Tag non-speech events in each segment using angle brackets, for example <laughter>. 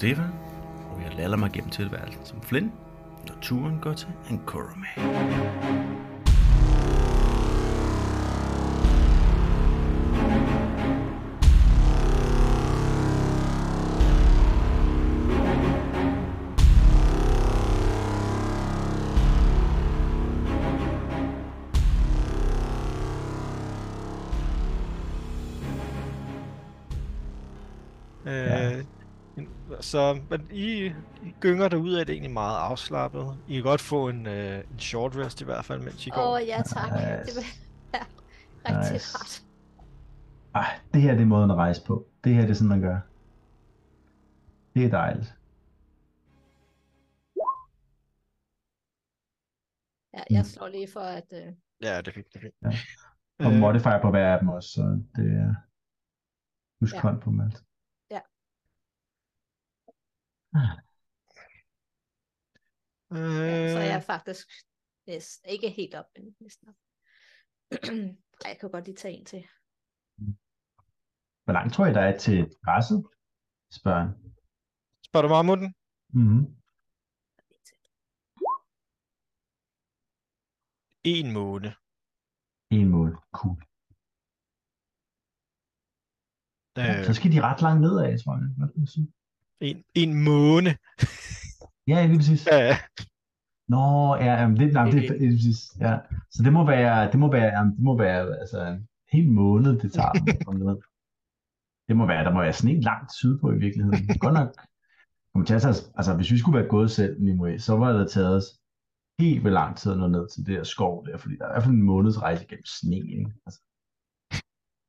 Stefan, og jeg lader mig gennem tilværelsen som Flynn, når turen går til Ankorome. Så men I, gynger derude er det egentlig meget afslappet. I kan godt få en, øh, en short rest i hvert fald, mens I går. Åh, oh, ja tak. Det vil være rigtig Nice. rart. Ej, det her det er måden at rejse på. Det her det er sådan, man gør. Det er dejligt. Ja, jeg Mm. slår lige for, at... Øh, Ja, det er fint. Det er fint. Ja. Og Øh, modifier på hver af dem også, så det er... Husk Ja. hånd på dem alt. Ja, så er øh, jeg faktisk næsten, ikke helt op, men næsten op. <clears throat> Ej, jeg kan godt lige tage en til. Hvor langt tror I, der er til græsset? Spørger han. Spørger du mig om den? Mm-hmm. En måned. En mål. Cool. Ja, Øh, så skal de ret langt nedad, tror jeg. Hvad kan man sige? En, en måned. Ja, lige præcis. Ja, ja. Nå, ja, jamen, det, nej, det, det, det, præcis. Ja. Så det må være, det må være, jamen, det må være altså, en hel måned, det tager dem at komme ned. Det må være, der må være sådan en langt sydpå i virkeligheden. Godt nok, kommer til at tage, altså hvis vi skulle være gået selv, Nimue, så var det taget os helt vildt lang tid at nå ned til det der skov der, fordi der er i hvert fald en måneds rejse gennem sne, ikke? Altså,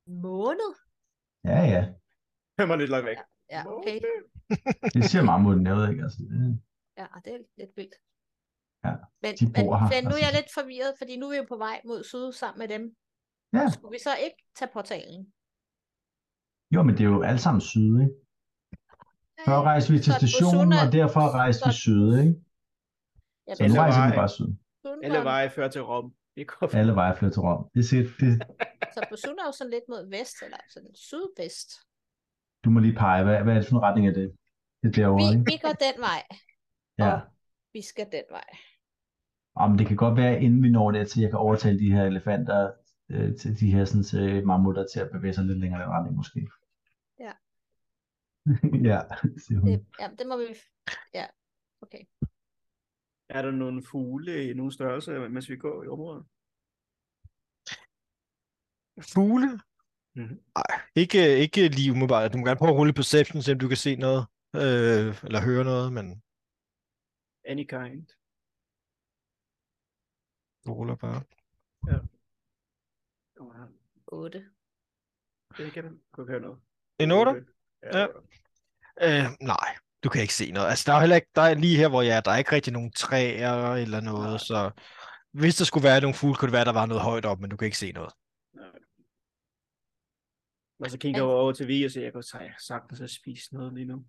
Måned? ja, ja, Den var lidt langt væk. Ja, okay. Det siger meget mod ved ikke, altså, det, Ja, det er lidt vildt. Ja, Men, de men her, Flynn, nu er altså. jeg lidt forvirret, fordi nu er vi jo på vej mod syd sammen med dem. ja, Skulle vi så ikke tage portalen? jo, men det er jo alt sammen syd, ikke? Før rejste vi til stationen, og derfra rejste vi syd, ikke? Ja, Så nu Alle rejser vi veje. bare syd. Alle veje fører til Rom. Alle veje fører til Rom. Det er det, Så Bosuna er jo sådan lidt mod vest, eller sådan sydvest. du må lige pege. Hvad, hvad er det for en retning af det? Det er derovre, Vi, ikke? vi går den vej, Ja. og vi skal den vej. Om det kan godt være, inden vi når det, til jeg kan overtale de her elefanter, øh, til de her sådan, til mammutter til at bevæge sig lidt længere i den retning, måske. Ja. <laughs> ja, siger hun. Det, ja, det må vi... Ja, okay. Er der nogle fugle i nogle størrelse, mens vi går i området? Fugle? Mhm. Nej, ikke, ikke lige umiddelbart. Du må gerne prøve at rulle perception, så du kan se noget. Øh, eller høre noget, men Any kind. ruller bare. Her. 8. Det kan man. Kunne høre noget. En 8? Ja. Ja. Øh, nej, du kan ikke se noget. Altså, der er heller ikke, der er lige her, hvor jeg er, der er ikke rigtig nogen træer eller noget, Nej. så hvis der skulle være nogle fugle, kunne det være, der var noget højt op, men du kan ikke se noget. Og så kigger jeg over til Vi og siger, jeg kan sagtens at spise noget lige nu.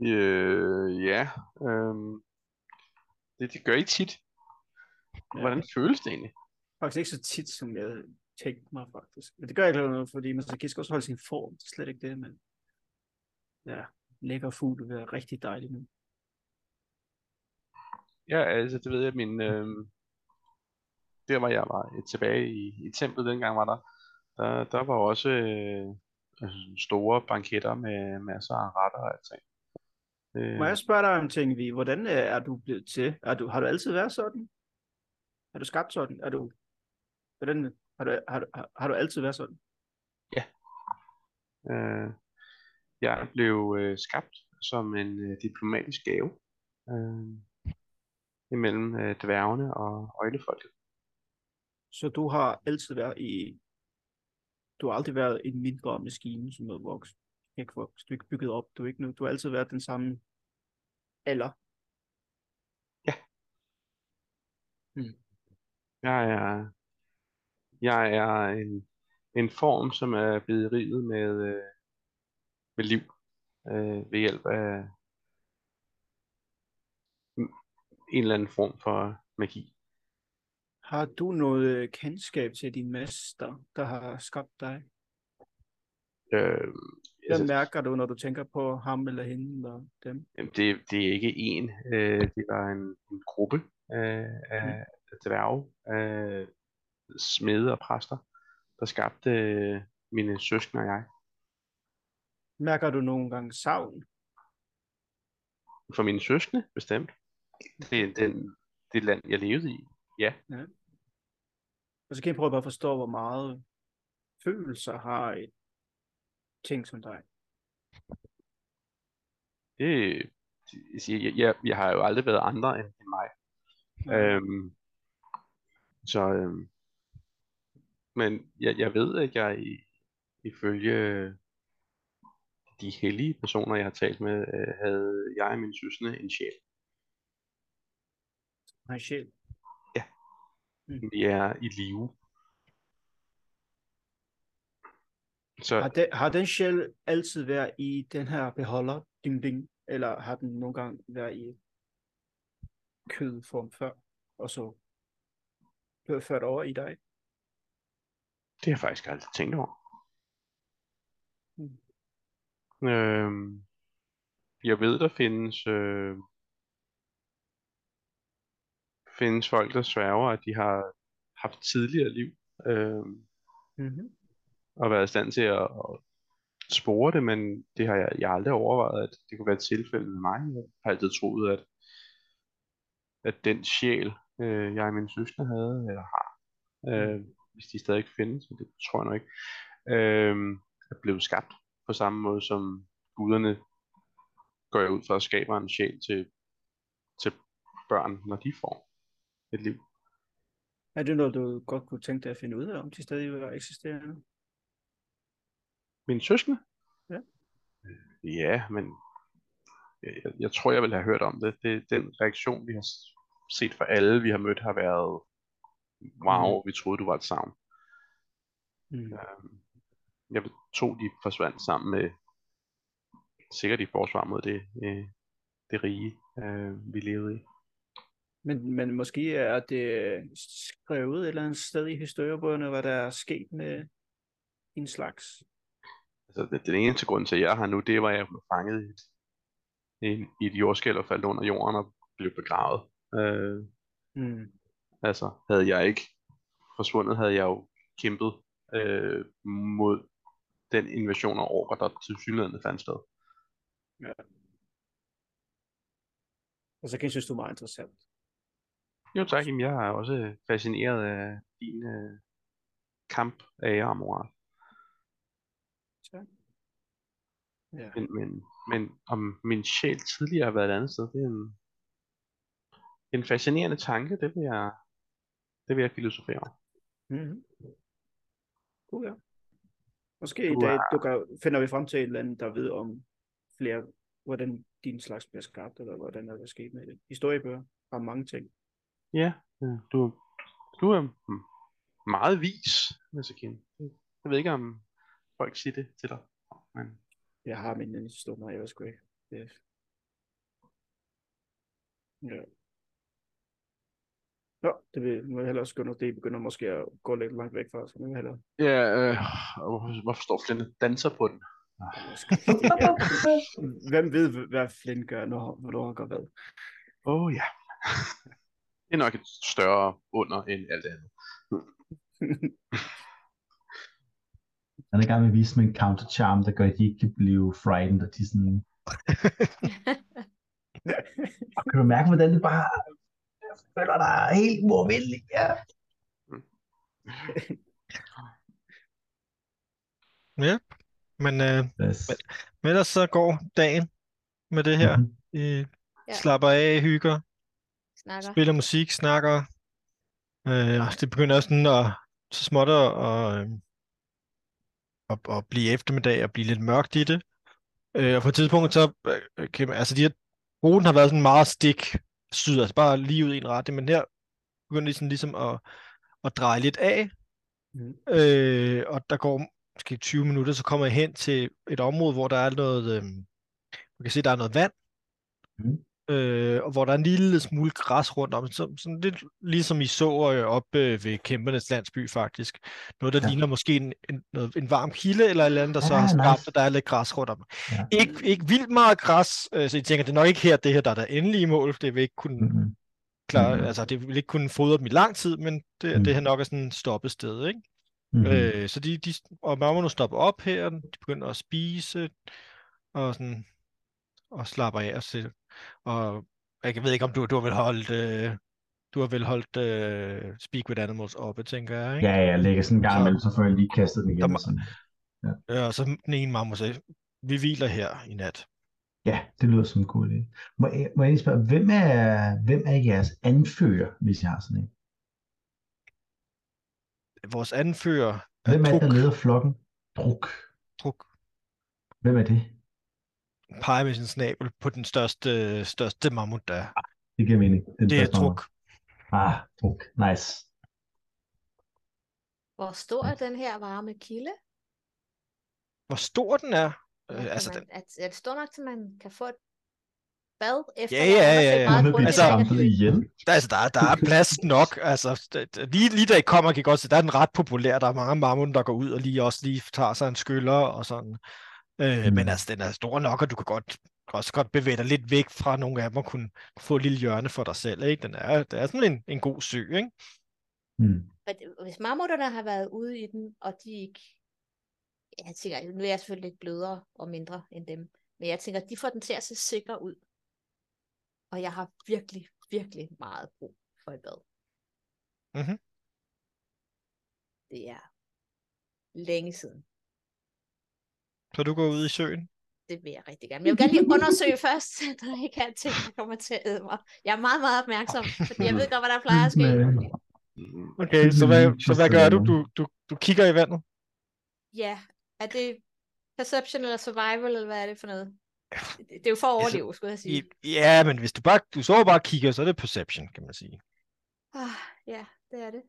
Øh, ja. Øhm, det, det gør I tit. Hvordan føles det egentlig? Faktisk ikke så tit, som jeg havde tænkt mig, faktisk. Men det gør jeg ikke noget, fordi man skal også holde sin form. Det er slet ikke det, men... Ja, lækker fugl vil være rigtig dejligt nu. Ja, altså det ved jeg, min... øhm, der hvor jeg var øh, tilbage i, i templet dengang var der, der, der var også øh, altså store banketter med masser af retter og alting. Øh, Må jeg spørge dig om ting, Vi? Hvordan øh, er du blevet til? Er du, har du altid været sådan? Er du skabt sådan? Er du... Hvordan, har, du, har, du, har, har du altid været sådan? Øh, jeg blev øh, skabt som en øh, diplomatisk gave øh, imellem øh, dværgene og øjlefolket. Så du har altid været i... Du har aldrig været en mindre maskine, som noget voks. Ikke vokset, du er ikke bygget op. Du, er ikke, nu- du har altid været den samme alder. Jeg er, jeg er en, en form, som er blevet riget med, øh, med liv øh, ved hjælp af en eller anden form for magi. Har du noget øh, kendskab til din mester, der har skabt dig? Øh, Hvad Altså- mærker du, når du tænker på ham eller hende eller dem? Jamen, det, det er ikke én. Øh, det var en, en gruppe øh, af af dværge, af smede og præster, der skabte øh, mine søskende og jeg. Mærker du nogle gange savn? For mine søskende, bestemt. Det er den, det land, jeg levede i. Ja, Og så kan jeg prøve bare at forstå, hvor meget følelser har et ting som dig. det, jeg, jeg, jeg, har jo aldrig været andre end, end mig. Øhm, så, øhm, men jeg, jeg ved, at jeg i, ifølge de hellige personer, jeg har talt med, øh, havde jeg og min søsne en sjæl. Nej, sjæl. Vi er i live. Så Har, den, har den sjæl altid været i den her beholder, ding ding, eller har den nogle gange været i kødform før, og så blev ført over i dig? det har jeg faktisk aldrig tænkt over. Mm. Øhm, jeg ved, der findes, øh, findes folk, der sværger, at de har haft tidligere liv, øh, Mm-hmm. og været i stand til at, at spore det, men det har jeg, jeg har aldrig overvejet, at det kunne være et tilfælde med mig. Jeg har altid troet, at, at den sjæl, øh, jeg og min søskende havde, eller har, øh, hvis de stadig findes, men det tror jeg nok ikke, øh, er blevet skabt på samme måde som guderne går jeg ud fra at skabe en sjæl til, til børn, når de får et liv. Er det noget, du godt kunne tænke dig at finde ud af, om de stadig var eksisterende? Min søskende? Ja. Ja, men jeg, jeg tror, jeg vil have hørt om det. det. Den reaktion, vi har set fra alle, vi har mødt, har været, wow, vi troede, du var et savn. Mm. Øhm, Jeg tog de forsvandt sammen med, sikkert i forsvar mod det, øh, det rige, øh, vi levede i. Men, men måske er det skrevet et eller andet sted i historiebøgerne, hvad der er sket med en slags. Altså, det, den eneste grund til, at jeg her nu, det var, at jeg blev fanget i et, i, i et jordskæld og faldt under jorden og blev begravet. Øh, Mm. altså, havde jeg ikke forsvundet, havde jeg jo kæmpet øh, mod den invasion af orker, der til synligheden fandt sted. Og så kan jeg synes, du er meget interessant. Jo tak, jamen, jeg er også fascineret af din øh, kamp af og moral. Så. Ja. Men, men, men om min sjæl tidligere har været et andet sted, det er en, en fascinerende tanke, det vil jeg, det vil jeg filosofere over. Mm-hmm. God, ja. Måske Du i dag er- du kan, finder vi frem til et eller andet, der ved om flere, hvordan din slags bliver skabt, eller hvordan er der sket med det. Historiebøger har mange ting. Ja, du, du er meget vis, Nasakin. Jeg ved ikke, om folk siger det til dig. Men Jeg har mine stunder, jeg ved sgu ikke. Det... Ja. Nå, det vil, vil jeg hellere skynde. Det begynder måske at gå lidt langt væk fra os. Jeg hellere... ja, øh, hvor- hvorfor står Flint og danser på den? Hvem ved, hvad Flynn gør, når, hvornår han gør hvad? Åh oh, ja. Det er nok et større under end alt andet. Han er i gang med at vise mig en counter charm, der gør, at de ikke kan blive frightened, og de sådan... <laughs> Og kan du mærke, hvordan det bare føler dig helt uovervindelig? Ja. Men, øh, Yes. men ellers så går dagen med det her. Mhm. I Ja. slapper af, hygger, Snakker. spiller musik, snakker. Øh, og det begynder også sådan at så småt at, og, øh, at, at blive eftermiddag og blive lidt mørkt i det. Øh, og på et tidspunkt så øh, kan man, altså de her, ruten har været sådan meget stik syd, altså bare lige ud i en retning, men her begynder de sådan ligesom at, at dreje lidt af. Mhm. Øh, og der går måske 20 minutter, så kommer jeg hen til et område, hvor der er noget, øh, man kan se, der er noget vand. Mhm. Øh, og hvor der er en lille smule græs rundt om, så, sådan lidt ligesom I så øh, oppe øh, ved kæmpernes landsby faktisk. Noget, der Ja. ja. ligner måske en, en, noget, en varm kilde eller et eller andet, der så Ah, har skabt, nice. at der er lidt græs rundt om. Ja. Ikke, ikke vildt meget græs, øh, så I tænker, det er nok ikke her, det her, der er der endelige mål. Det vil ikke kunne Mm-hmm. klare, Mhm. altså det vil ikke kunne fodre dem i lang tid, men det, Mm. det her nok er sådan en stoppested, ikke? Mm-hmm. Øh, så de, de, og Mamono stopper op her, de begynder at spise, og sådan, og slapper af og se, og jeg ved ikke, om du, du har vel holdt, øh, du har vel holdt øh, Speak with Animals oppe, tænker jeg, ikke? Ja, ja, jeg lægger sådan en gang Så- imellem, så får jeg lige kastet den igen. Der sådan. Ja, og så den ene mamma sagde, vi hviler her i nat. Ja, det lyder som en god idé. Må jeg, må jeg spørge, hvem er, hvem er jeres anfører, hvis jeg har sådan en? Vores anfører Hvem er det, Truk, der leder flokken? Druk. Truk Hvem er det? Peger med sin snabel på den største, største mammut, der er. Det giver mening. Den Det er. Truk. Ah, druk. Nice. Hvor stor er den her varme kilde? Hvor stor den er? Øh, altså, man, den, er, er det stor nok, til man kan få et bad efter Ja, ja, ja, ja. Altså- der, altså, der, er- der er plads nok. Altså, lige, lige da I kommer, kan I godt se, der er den ret populær. Der er mange mammutter, der går ud og lige også lige tager sig en skyller og sådan. Øh, Mm. Men altså, den er stor nok, og du kan godt, også godt bevæge dig lidt væk fra nogle af dem og kunne få et lille hjørne for dig selv. Ikke? Den er, det er sådan en, en god sø, ikke? Mm. Hvis mammutterne har været ude i den, og de ikke... Ja, Jeg tænker, nu er jeg selvfølgelig lidt blødere og mindre end dem, men jeg tænker, de får den til at se sikker ud. Og jeg har virkelig, virkelig meget brug for et bad. Mhm. Det er længe siden. Så du går ud i søen. Det vil jeg rigtig gerne. Men jeg vil gerne lige undersøge <laughs> først, <laughs> så der ikke er ting, der kommer til at æde mig. Jeg er meget, meget opmærksom, <laughs> fordi jeg ved godt, hvad der plejer at ske. Okay, så hvad, så hvad gør du? Du, du? du kigger i vandet? Ja, er det perception eller survival, eller hvad er det for noget? Det, det er jo for at Altså, overleve, skulle jeg sige. Ja, men hvis du bare, du så bare kigger, så er det perception, kan man sige. Ah, ja, det er det.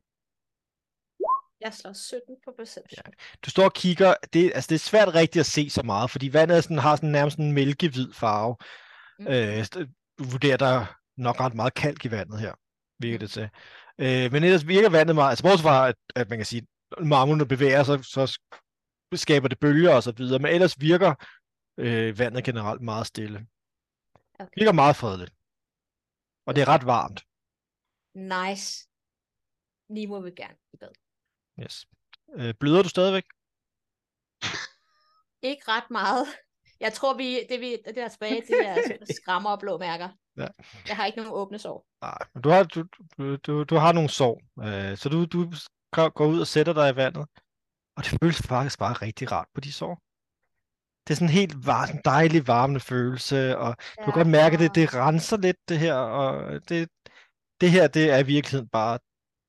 Jeg slår 17 på perception. Du står og kigger, det, altså det er svært rigtigt at se så meget, fordi vandet sådan, har sådan nærmest en mælkehvid farve. Mm. Øh, du vurderer, der er nok ret meget kalk i vandet her, virker det til. Øh, men ellers virker vandet meget, altså bortset fra, at, at man kan sige, når marmorerne bevæger sig, så sk- skaber det bølger og så videre, men ellers virker øh, vandet generelt meget stille. Okay. Virker meget fredeligt. Og det er ret varmt. Nice. Nemo vil gerne i bad. Yes. Øh, bløder du stadigvæk? <laughs> Ikke ret meget. Jeg tror, vi, det, vi, det der tilbage, det er skrammer og blå mærker. Ja. Jeg har ikke nogen åbne sår. Nej, men du har, du, du, du, har nogle sår, øh, så du, du går ud og sætter dig i vandet, og det føles faktisk bare rigtig rart på de sår. Det er sådan en helt var, en dejlig varmende følelse, og du kan godt mærke, det, det renser lidt det her, og det, det her, det er i virkeligheden bare,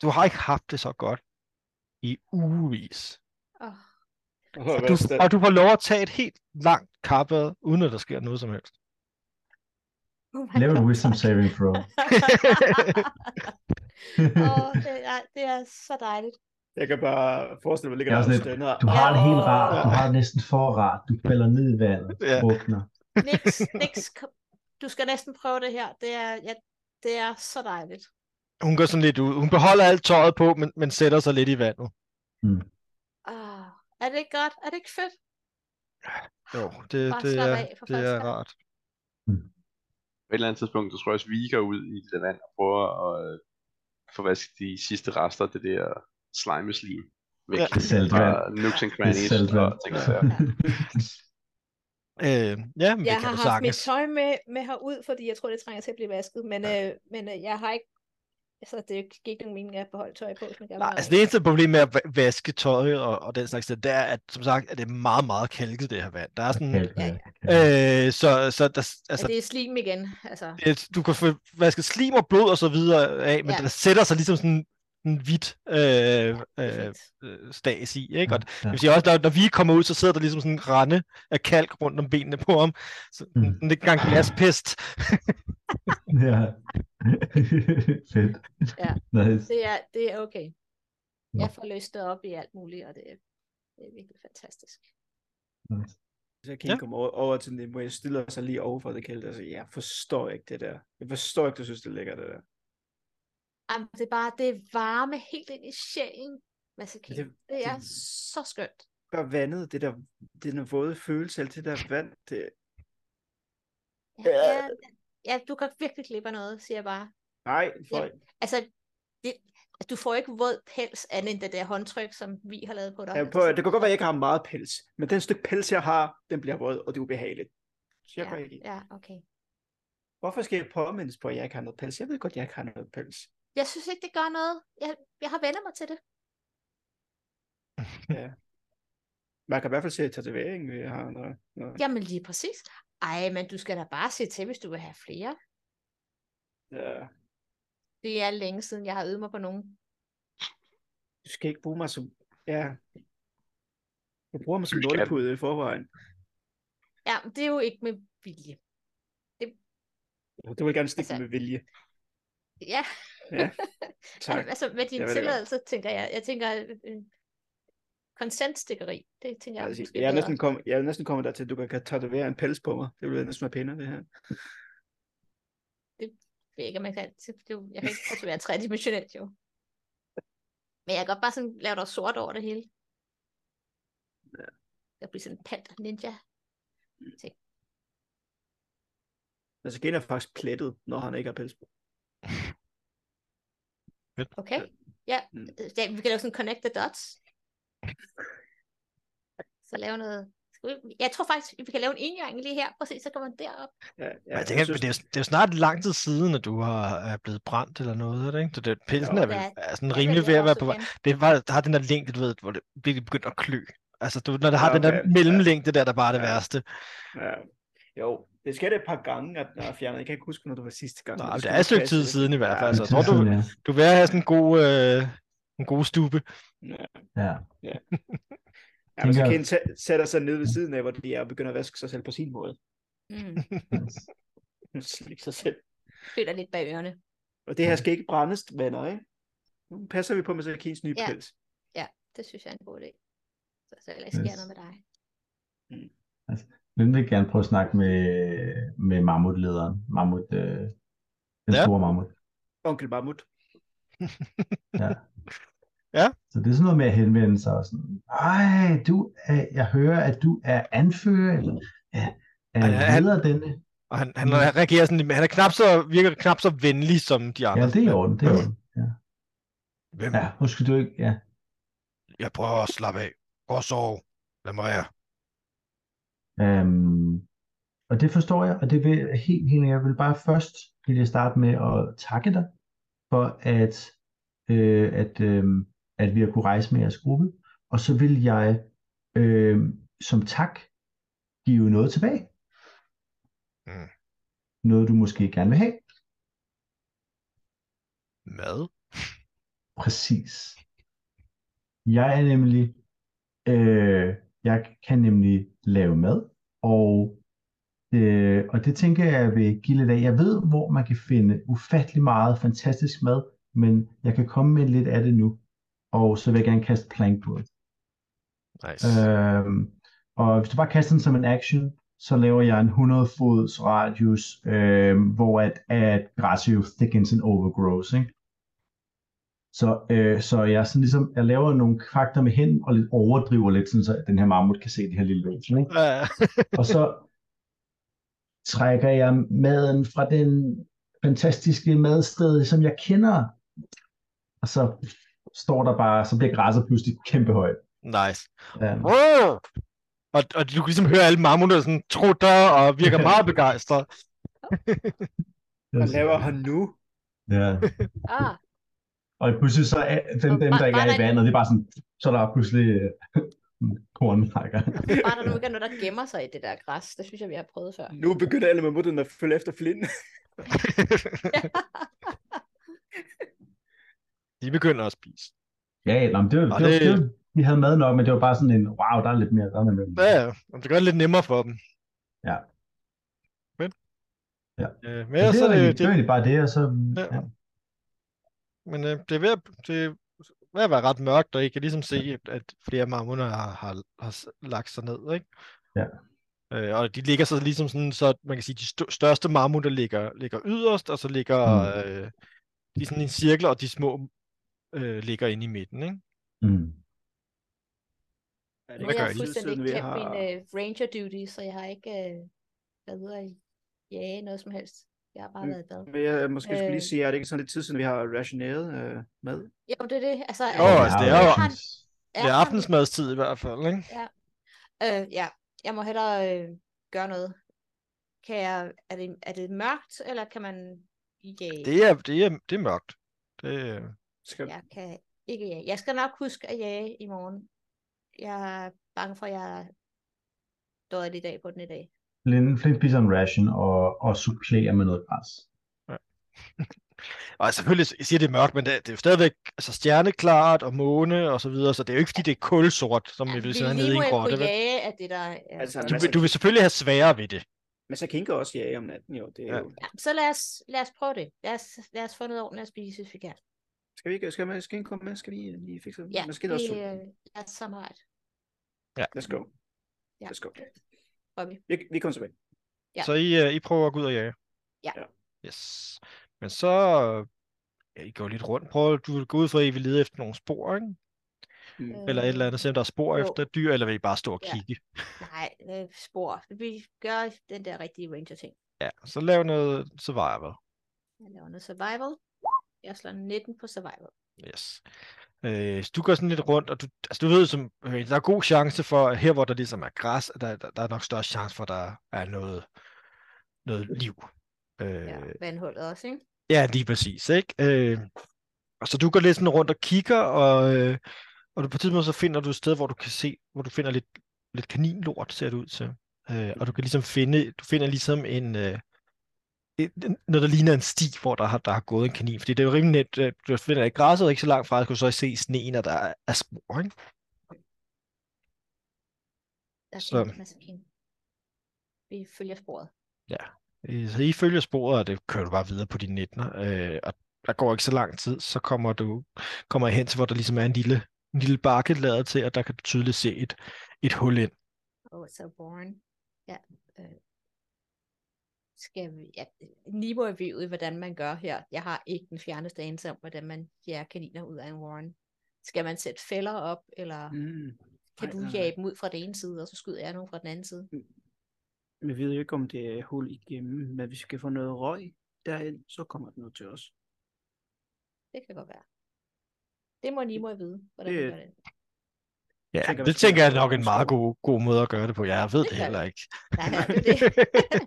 du har ikke haft det så godt i ugevis. Oh, Og du, og du får lov at tage et helt langt kappebad, uden at der sker noget som helst. oh God, wisdom saving throw. Åh, <laughs> det, er, det er så dejligt. Jeg kan bare forestille mig, at er ligger der stænder. Du har det helt rart. Du har det næsten for rart. Du falder ned i vandet. Ja. Niks, niks. kom- Du skal næsten prøve det her. Det er, ja, det er så dejligt. Hun går sådan lidt ud. Hun beholder alt tøjet på, men, men sætter sig lidt i vandet. Ah, er det ikke godt? Er det ikke fedt? Jo, det, Bare det, er, af det er rart. På et eller andet tidspunkt, så tror jeg også, vi går ud i det der vand og prøver at øh, få vasket de sidste rester af det der slimeslim væk. Ja. Det er saltvand. Fra nooks and crannies saltvand. og ting og sager. Øh, ja, men Jeg det kan har haft mit sagtens. tøj med, med herud, fordi jeg tror, det trænger til at blive vasket. Men, øh, men øh, jeg har ikke... Altså, det giver ikke nogen mening at beholde tøj på, vil Nej, altså det eneste problem med at va- vaske tøj og, og den slags, det er, at som sagt, at det er meget, meget kalket, det her vand. Der er sådan, Kalk, Ja, ja. øh, så, så der, Altså, altså, det er slim igen. Altså, det, du kan få vasket slim og blod og så videre af, men Ja. der sætter sig ligesom sådan en hvidt øh, øh, øh, stas i, ikke? Og det Ja. vil sige også, når, når vi kommer ud, så sidder der ligesom sådan en rende af kalk rundt om benene på ham. Så Mm. det er ikke engang glaspest. <laughs> ja. <laughs> Fedt. Ja. Nice. det, er, det er okay. Jeg får løst det op i alt muligt, og det er, det er virkelig fantastisk. nice. Så King ja. kommer over, over til det, hvor jeg stiller sig lige over for det kælde, og siger, jeg forstår ikke det der. Jeg forstår ikke, du synes, det er lækkert, det der. Jamen, det er bare det varme helt ind i sjælen, Mads King. Det- Det, det er det- så skønt. Bare vandet, det der, den der våde følelse, alt det der vand, det, Ja, ja, ja, du kan virkelig klippe noget, siger jeg bare. nej, for, Ja. Altså, det, du får ikke våd pels andet end det der håndtryk, som vi har lavet på dig. ja, på, det kan godt være, at jeg ikke har meget pels, men den stykke pels, jeg har, den bliver våd, og det er ubehageligt. Så jeg ja, går ikke i. ja, okay. Hvorfor skal jeg påmindes på, at jeg ikke har noget pels? Jeg ved godt, at jeg ikke har noget pels. Jeg synes ikke, det gør noget. Jeg, jeg har vendt mig til det. Ja. Man kan i hvert fald se tatoveringen, vi har. Noget, noget. Jamen lige præcis. Ej, men du skal da bare se til, hvis du vil have flere. Ja. Det er længe siden, jeg har øvet mig på nogen. Du skal ikke bruge mig som... Ja. Jeg bruger mig som lortepude i forvejen. Ja, men det er jo ikke med vilje. Det vil jeg gerne stikke altså... med vilje. Ja, Ja, <laughs> tak. altså med din Jeg det tilladelse, tænker jeg. Jeg tænker, øh, consent-stikkeri, det tænker jeg Altså, jeg, er næsten kom, jeg er næsten kommet dertil, at du kan, tatovere en pels på mig. Det ville næsten være pænere, det her. <laughs> Jeg ved ikke, om man kan, det er jeg kan ikke tatovere tredimensionelt, jo. Men jeg kan godt bare sådan lave dig sort over det hele. Ja. Jeg bliver sådan en panda ninja. Altså, Gen er faktisk plettet, når han ikke har pels på. Okay? Ja, Mm. ja vi kan lave sådan connect the dots. Så lave noget... Jeg tror faktisk, vi kan lave en engang lige her. Prøv at se, så kommer den derop. Ja, ja, jeg tænker, synes, det, er, det er jo snart lang tid siden, at du har, er blevet brændt eller noget, er det ikke? Så det, pelsen Jo, er vel er- er sådan rimelig ved at være på vej. Det var, der har den der længde, du ved, hvor det virkelig begynder at klø. Altså, du, når det har Ja, den der okay. mellemlængde der, der bare er det Ja. værste. ja. Jo, det skete et par gange, at jeg har fjernet. Jeg kan ikke huske, når det var sidste gang. Men det er et stykke tid siden i hvert fald. Ja, Altså, jeg tror, du, ja. du vil have sådan en god, øh, en god stube. Ja. Ja. Ja, <laughs> men så Ken sæ- sætter sig ned ved siden af, hvor de er og begynder at vaske sig selv på sin måde. Mm. <laughs> Slik sig selv. Føler lidt bag ørerne. Og det her skal ikke brændes, venner, ikke? Nu passer vi på med Kens nye Ja. pels. Det synes jeg er en god idé. Så, så heller ikke sker Yes. noget med dig. Hvem vil gerne prøve at snakke med, med mammutlederen? Mammut, øh, den Ja. store mammut. Onkel Mammut. <laughs> Ja. Ja. Så det er sådan noget med at henvende sig og sådan, ej, du er, jeg hører, at du er anfører, eller er, er han- leder denne. Og han, han reagerer sådan, lidt- han er knap så, virker knap så venlig som de andre. Ja, det er i orden, det er orden. Ja, Hvem? ja nu skal du ikke, ja. Jeg prøver at slappe af. Prøv at sove. Lad mig være. Øhm, og det forstår jeg, og det vil helt, helt, jeg vil bare først vil jeg starte med at takke dig for, at, øh, at, øh, at vi har kunne rejse med jeres gruppe, og så vil jeg øh, som tak give noget tilbage. Mm. Noget, du måske gerne vil have. Mad? Præcis. Jeg er nemlig, øh, jeg kan nemlig lave mad, og, øh, og det tænker jeg, jeg vil give lidt af. Jeg ved, hvor man kan finde ufattelig meget fantastisk mad, men jeg kan komme med lidt af det nu, og så vil jeg gerne kaste plank på det. Nice. Øhm, og hvis du bare kaster den som en action, så laver jeg en 100 fods radius, øhm, hvor at, at græsset jo thickens and overgrows, ikke? Så, øh, så jeg, sådan ligesom, jeg laver nogle fakter med hen og lidt overdriver lidt, sådan, så den her mammut kan se det her lille væsen, ikke? Ja. <laughs> Og så trækker jeg maden fra den fantastiske madsted, som jeg kender. Og så står der bare, så bliver græsset pludselig kæmpe højt. nice. Um, Wow! Og, og du kan ligesom høre alle mammutter sådan trutter og virker meget begejstret. Hvad laver han nu? Ja. Ah, Og pludselig så er dem, bare- der ikke er i vandet, det er bare sådan, så er der pludselig øh, <laughs> kornmarker. bare der nu ikke er noget, der gemmer sig i det der græs. Det synes jeg, vi har prøvet før. Nu begynder alle mammutterne at følge efter Flynn. <laughs> De begynder at spise. ja, nå, men det var, Og det, var, det- det vi havde mad nok, men det var bare sådan en, wow, der er lidt mere. Der er mere. Ja, ja. Det gør det lidt nemmere for dem. Ja. Men, Ja. Øh, men Men det, så var er egentlig, det, det var det, egentlig bare det, og så... Ja. Ja. Men øh, det er ved at, det er ved at være ret mørkt, og I kan ligesom se, at, at flere mammutter har, har, har lagt sig ned, ikke? Ja. Øh, og de ligger så ligesom sådan, så man kan sige, de st- største mammutter ligger, ligger yderst, og så ligger Mm. øh, de er sådan en cirkel, og de små øh, ligger inde i midten, ikke? Mm. Er Hvad har gør jeg de? fuldstændig glemt har- min uh, ranger duty, så jeg har ikke uh, været ude at jage noget som helst. Jeg har bare Mm. været i bad. Men jeg måske skulle Øh. lige sige, er det ikke sådan lidt tid siden, vi har rationeret øh, mad? Jo, det er det. Altså, Jo, øh, altså, det er jo- jeg har Det er aftensmadstid i hvert fald, ikke? Øh, ja, jeg må hellere øh, gøre noget. Kan jeg, er, det, er det mørkt, eller kan man jage? Det er, det er, det er mørkt. Det, øh, Skal... Jeg kan ikke jage. Jeg skal nok huske at jage i morgen. Jeg er bange for, at jeg dårlig i dag på den i dag. Spiser en ration og, og supplerer med noget græs. og selvfølgelig jeg siger det er mørkt, men det, det er jo stadigvæk altså stjerneklart og måne og så videre, så det er jo ikke fordi det er kulsort, som vi vil sidde nede i en grotte. jage af det, der er. Altså. Du, Altså, vil- du vil selvfølgelig have sværere ved det. Men så kan også jage om natten, jo. Det er Ja. jo... Ja, så lad os, lad os prøve det. Lad os, lad os få noget ordentligt at spise, hvis vi kan. Skal vi ikke, skal, man, skal komme med? Skal vi lige fikse det? Ja, Man skal vi, også... øh, lad os samarbejde. Let's go. Ja. Let's go. Prøver vi. Vi, kommer tilbage. Ja. Så I, uh, I prøver at gå ud og jage? Ja. Yes. Men så, ja, I går lidt rundt. Prøv, du vil gå ud for, at I vil lede efter nogle spor, ikke? Mm. Eller et eller andet, se om der er spor jo. efter et dyr, eller vil I bare stå og Ja. kigge? Nej, øh, spor. Vi gør den der rigtige ranger-ting. Ja, så lav noget survival. Jeg laver noget survival. Jeg slår 19 på survival. Yes. Øh, så du går sådan lidt rundt, og du, altså du ved, som, øh, der er god chance for, at her hvor der ligesom er græs, der, der, der er nok større chance for, at der er noget, noget liv. Øh, Ja, vandhullet også, ikke? Ja, lige præcis, ikke? Øh, og så du går lidt sådan rundt og kigger, og, øh, og du på et tidspunkt så finder du et sted, hvor du kan se, hvor du finder lidt, lidt kaninlort, ser det ud til. Øh, og du kan ligesom finde, du finder ligesom en, øh, noget, der ligner en sti, hvor der har, der har gået en kanin. Fordi det er jo rimelig net, øh, du finder ikke græsset ikke så langt fra, at du så se sneen, og der er, er spor, ikke? Der er Så-. Vi følger sporet. Øh, Så I følger sporet, og det kører du bare videre på dine 19'er. Øh, og der går ikke så lang tid, så kommer du kommer I hen til, hvor der ligesom er en lille, en lille bakke lavet til, og der kan du tydeligt se et, et hul ind. Oh, so born. Ja. Øh. Skal. Ja, i, hvordan man gør her. Jeg har ikke den fjerneste anelse om, hvordan man jager kaniner ud af en warren. Skal man sætte fælder op, eller mm. Mm. kan du jage dem ud fra den ene side, og så skyder jeg nogen fra den anden side? Vi ved jo ikke, om det er hul igennem, men hvis vi skal få noget røg derind, så kommer den ud til os. Det kan godt være. Det må Nimo vide, hvordan Det- man gør det. Ja, tænker, det tænker jeg er nok en meget god, god måde at gøre det på. Jeg ved Det det heller ikke. Nej, nej, det det.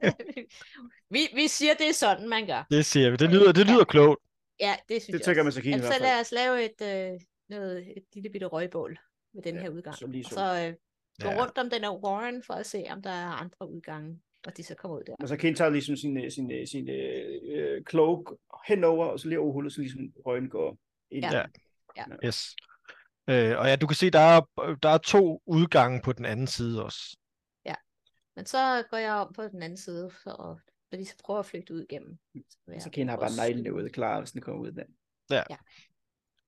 <laughs> vi, vi siger, det er sådan, man gør. Det siger vi. Det lyder, det lyder klogt. Ja, det synes Det jeg tænker også. man så Jamen, så lad os lave et, øh, noget, et lille bitte røgbål med den Ja, her udgang. så så. så øh, gå Ja. rundt om den her warren for at se, om der er andre udgange, og de så kommer ud der. Og så Ken tager ligesom sin, øh, sin, øh, sin øh, cloak henover, og så lige over hullet, så ligesom røgen går ind. Ja. Ja. Yes. Øh, og ja, du kan se, der er, der er to udgange på den anden side også. Men så går jeg om på den anden side, så de så prøver at flygte ud igennem. Så Så jeg har prøve bare neglene ude klar, hvis den kommer ud der.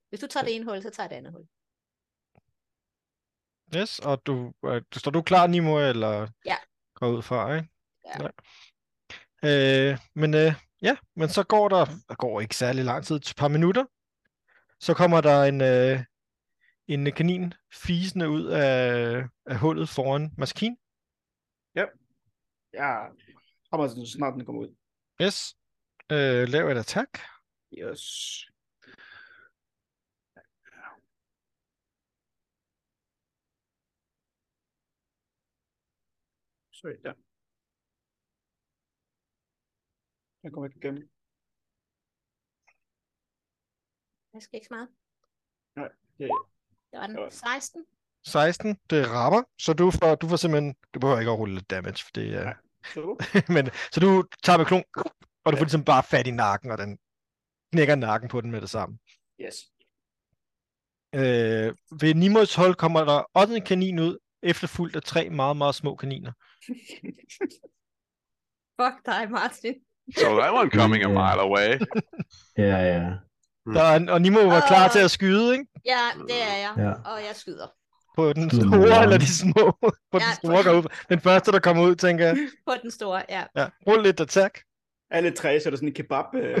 Hvis du tager det ene hul, så tager jeg det andet hul. Yes, og du, øh, står du klar, Nimo, eller Ja. går ud fra, ikke? Ja. Øh, men øh, ja, men så går der, der går ikke særlig lang tid, et par minutter, så kommer der en, øh, en kanin fisende ud af, af hullet foran maskinen. Ja, kommer så snart den kommer ud. Yes. Øh, lav et attack. Yes. Sorry, der. Jeg kommer ikke igennem. Jeg skal ikke så meget. Nej, det Det var den. det var- 16. 16, det rammer, så du får, du får simpelthen, du behøver ikke at rulle lidt damage, for det er, men, så du tager med klon, og du får ligesom bare fat i nakken, og den knækker nakken på den med det samme. yes. Øh, ved Nimos hold kommer der også en kanin ud, efterfulgt af tre meget, meget små kaniner. <laughs> Fuck dig, Martin. So that one coming a mile away. Ja, ja. Der er, og Nimo var klar Åh. til at skyde, ikke? Ja, det er jeg. Ja. Og jeg skyder. På den store eller de små? på den Ja, store går ud. Den første, der kommer ud, tænker jeg. <laughs> På den store, ja. Ja, rul lidt attack. Alle tre, så er der sådan en kebab. Øh, <laughs>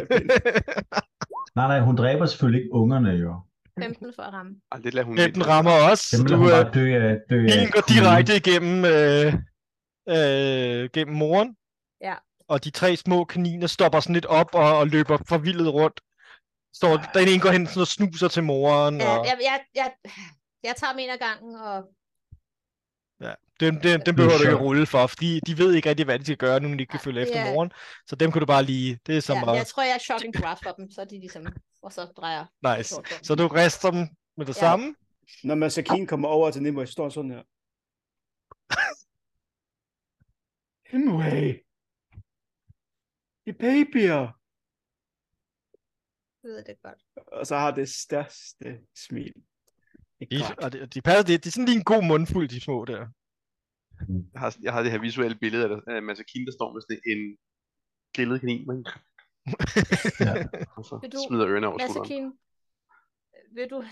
Nej, nej, hun dræber selvfølgelig ikke ungerne jo. 15 for at ramme. Ej, det lader hun Ja, lidt den være. rammer også. Lader du, hun øh, bare dø af, dø af Bilen går direkte igennem, øh, øh, gennem moren. Ja. Og de tre små kaniner stopper sådan lidt op og, og løber forvildet rundt. Står, den ene går hen sådan og snuser til moren. Ja, og jeg, jeg, jeg, jeg tager dem en af gangen, og dem, dem, dem Det er behøver du ikke rulle for, fordi de ved ikke rigtig, hvad de skal gøre, nu når de ikke kan følge efter Ja. moren. Så dem kan du bare lige... Det er så ja, meget jeg tror, jeg er shocking grasp for dem, så er de ligesom, og så drejer nice. Så du rister dem med det Ja. samme. når Masakine kommer over til Nimue, så står sådan her. <laughs> Nimue! De babyer! Jeg ved det godt. Og så har det største smil. Ikke De, og de, de passer, det, det er sådan lige en god mundfuld, de små der. Jeg har, jeg har det her visuelle billede af, af Masakine, der står med sådan en grillet kanin, men <laughs> Ja. og så Vil du- smider ørerne over skulderen. Vil du...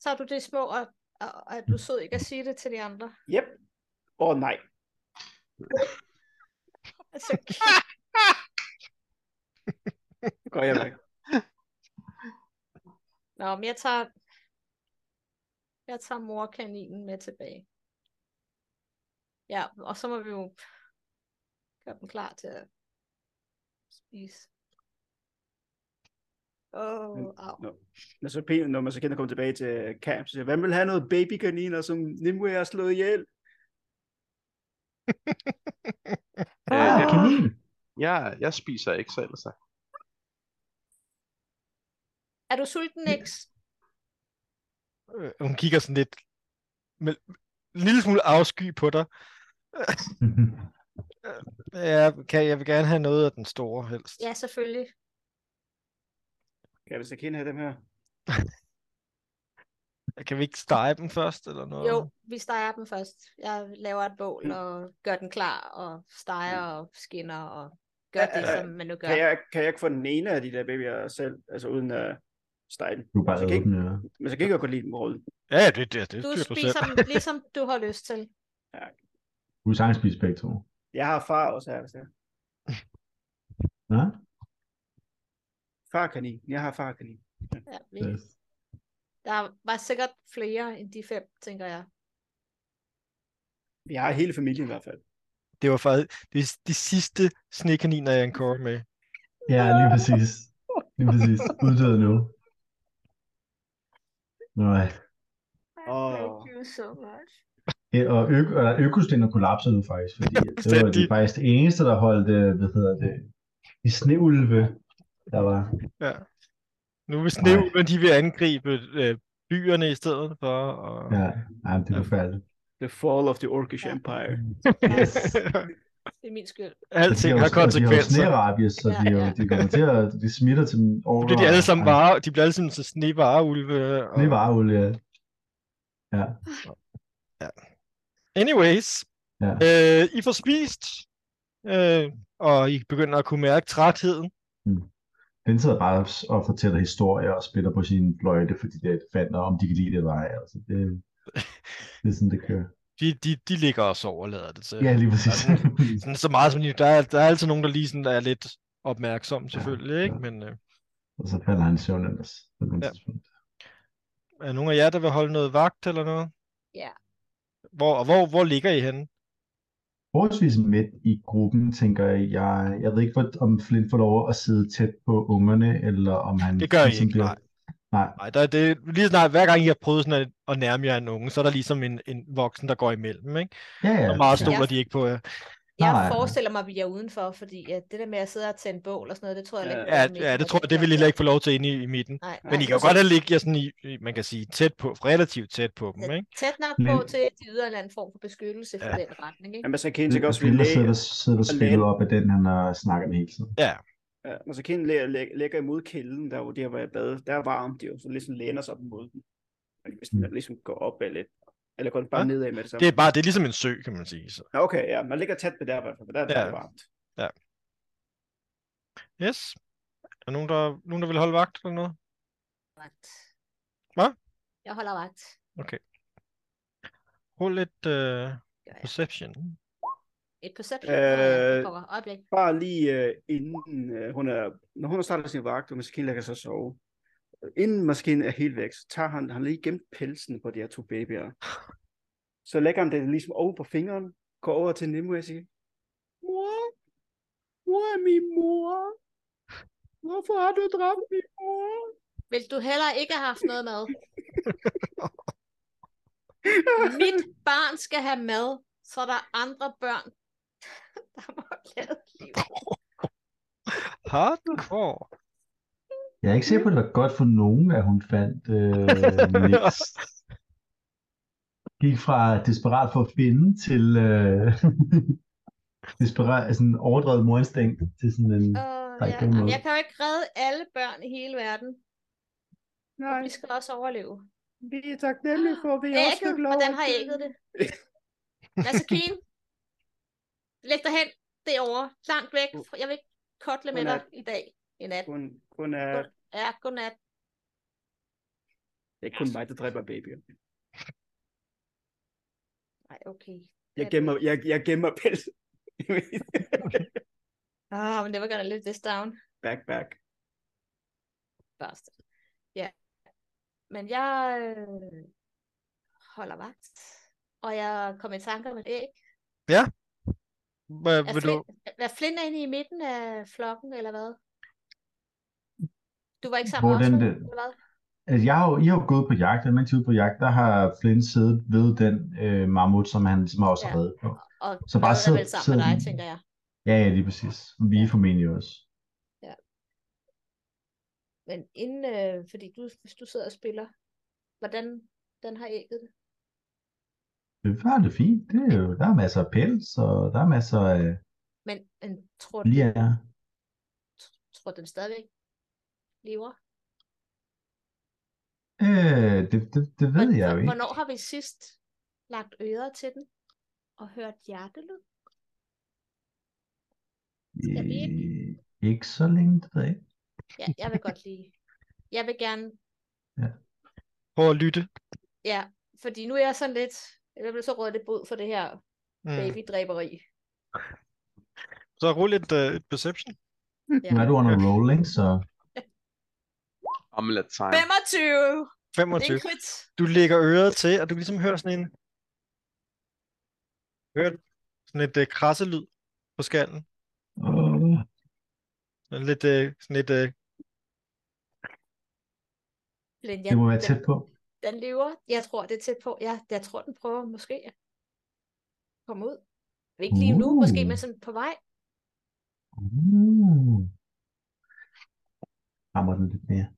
Tager du det små, og, og, og er du sød ikke at sige det til de andre? Yep. Åh oh, nej. <laughs> Altså, går <laughs> jeg væk. Nå, men jeg tager... Jeg tager morkaninen med tilbage. Ja, og så må vi jo gøre dem klar til at spise. Åh, oh, Men- au. Nå. Når, så, P- når man så kender kommer tilbage til camp, så siger hvem vil have noget babykaniner, som Nimue har slået ihjel? <laughs> Øh, jeg, Kanin. jeg, jeg spiser ikke så ellers. Er du sulten, Nix? Øh, Hun kigger sådan lidt med en lille smule afsky på dig. <laughs> Ja, kan, jeg vil gerne have noget af den store helst. Ja, selvfølgelig. Kan vi så kende have dem her? <laughs> Kan vi ikke stege dem først, eller noget? Jo, vi steger dem først. Jeg laver et bål og gør den klar, og steger og skinner og gør det, som man nu gør. Kan jeg, kan jeg ikke få den ene af de der babyer selv, altså uden at den? Du er bare Så kan æde ikke- ja. Men så kan jeg godt lide dem røde. Ja, det, det, det Du styrer du selv. spiser dem, ligesom du har lyst til. Du er sagtens spise begge to. Jeg har far også her, hvis det er. Ja? Farkanin. Jeg har farkanin. Ja, vi, Yes. der var sikkert flere end de fem, tænker jeg. Jeg har hele familien i hvert fald. Det var faktisk det er de sidste snekaniner, jeg encore med. Ja, lige præcis. Lige præcis. Uddøde nu. Nej. Åh. Thank you so much. Ja, og ø- og økosystemet kollapser nu faktisk, fordi det var det faktisk det eneste, der holdt, øh, hvad hedder det, de sneulve, der var. Ja. Nu vil snævlen, de vil angribe øh, byerne i stedet for. Og... Ja, nej, det er forfærdeligt. The Fall of the Orcish Empire. Yes. <laughs> Det er min skyld. Alting de har og De har jo konsekvenser. snerabies, så Ja, de, er jo, ja. de kommer til at, de smitter til over. Nu bliver de alle sammen vare, de bliver alle sammen så snevareulve. Og... Det var jo, ja. Ja, Anyways, ja. øh, I får spist, øh, og I begynder at kunne mærke trætheden. Den sidder bare og fortæller historier og spiller på sin fløjte, fordi det fandt om de kan lide det eller ej. Altså, det, det er sådan, det kører. De, de, de ligger og sover, lader det til. Ja, lige præcis. <laughs> Sådan, så meget som de, der, er, der er altid nogen, der lige sådan er lidt opmærksom, selvfølgelig, ikke? Men øh, og så falder han søvn ellers. Ja. er nogen af jer, der vil holde noget vagt eller noget? Ja. Hvor, og hvor, hvor ligger I henne? Forholdsvis midt i gruppen, tænker jeg. Jeg, jeg ved ikke, hvor- om Flint får lov at sidde tæt på ungerne, eller om han... Det gør I ligesom ikke, bliver- nej. Nej, Nej, der, er det, lige snart, hver gang I har prøvet sådan at, at nærme jer en unge, så er der ligesom en, en voksen, der går imellem, ikke? ja, ja. Og meget ja. stoler de ikke på jer. Jeg Nej, forestiller mig, at vi er udenfor, fordi at det der med at sidde og tænde bål og sådan noget, det tror jeg Ja. ikke. Ja, ja, det tror jeg, det vil I ikke få lov til inde i, i midten. Nej, Men I nej, kan jo godt have ligge jer sådan i, i, man kan sige, tæt på, relativt tæt på dem, ikke? Tæt nok Men- på til, at de yder en eller anden form for beskyttelse for Ja. den retning, ikke? Jamen, så kan ikke også vi læge, sidder, sidder og spillet op af den, han har snakket med hele tiden. Ja, ja, når så læ- læ- lægger imod kælden, der hvor de har været i bad, der er varmt de jo, så ligesom læner sig op mod den. Hvis den Mm. ligesom går op af lidt. Eller går den bare Ja. nedad med det samme? det er bare, det er ligesom en sø, kan man sige. Så. Okay, ja, man ligger tæt på der i hvert fald, for der, der Ja. er det varmt. Yes. Er der nogen, der, nogen, der vil holde vagt eller noget? Vagt. Hvad? Jeg holder vagt. Rul lidt uh, jeg. perception. Et perception. Øh, Øh. Øjeblik. Bare lige uh, inden uh, hun er, når hun har startet sin vagt, og Maskine lægger sig sove. Inden Maskine er helt væk, så tager han, han lige gemt pelsen på de her to babyer. Så lægger han det ligesom over på fingeren, går over til Nimue og siger, Mor, hvor er min mor? Hvorfor har du dræbt min mor? Vil du heller ikke have haft noget mad? <laughs> Mit barn skal have mad, så der er andre børn, <laughs> der må lade liv. Hardcore. Jeg er ikke sikker på, at det var godt for nogen, at hun fandt øh, <laughs> Nix. Gik fra desperat for at finde til øh, <laughs> desperat, sådan overdrevet morinstinkt til sådan en... Uh, ja. Jamen, jeg kan jo ikke redde alle børn i hele verden. Nej, Vi skal også overleve. vi er taknemmelige for, at vi også Ægget, fik lov hvordan har ægget det? Keen, læg dig hen derovre, langt væk. Jeg vil ikke kotle med dig i dag i nat. Kun, kun er, Ja, godnat. det er ikke kun mig, der dræber babyer. Nej, okay. Jeg gemmer, jeg, jeg gemmer pels. <laughs> Ah, oh, never gonna live this down. back, back. Bastard. Ja. Men jeg øh, holder vagt. Og jeg kom i tanke om et æg. Hvad, Er vil du... Flynn, er Flynn inde i midten af flokken, eller hvad? Du var ikke sammen Hvor med os, den- vel, den- eller hvad? Altså, jeg har jo, I har jo gået på jagt, og mens I er på jagt, der har Flynn siddet ved den øh, mammut, som han ligesom også har Ja. reddet på. Og Så bare Mad er sid- vel sammen med sid- dig, tænker jeg. Ja, ja, lige præcis. Vi er formentlig også. Men inden, øh, fordi du, hvis du sidder og spiller, hvordan den har ægget det? Var det fint. Det er jo, der er masser af pels, og der er masser af Men, men tror, du, lia. tror den stadigvæk lever? Øh, det, det, det ved Hvor- jeg jo ikke. Hvornår har vi sidst lagt ører til den og hørt hjertelyd? Skal vi Øh, ikke så længe, det ved jeg ikke. Ja, jeg vil godt lige. Jeg vil gerne, Prøv at lytte. ja, fordi nu er jeg sådan lidt, jeg bliver så rød lidt bod for det her Mm. babydræberi. Så rul et, uh, et perception. Ja. Nu er du on a rolling, så <laughs> Omelet time. 25! Det er 25. en crit. Du lægger øret til, og du kan ligesom høre sådan en... Hør sådan et uh, krasselyd på skallen. øh, Sådan Lidt, uh, sådan et... Uh, det må være tæt på. Den lever. Jeg tror, det er tæt på. Ja, jeg tror, den prøver måske at komme ud. Ikke lige nu, måske, Uh. men sådan på vej. Uh. Rammer den lidt mere.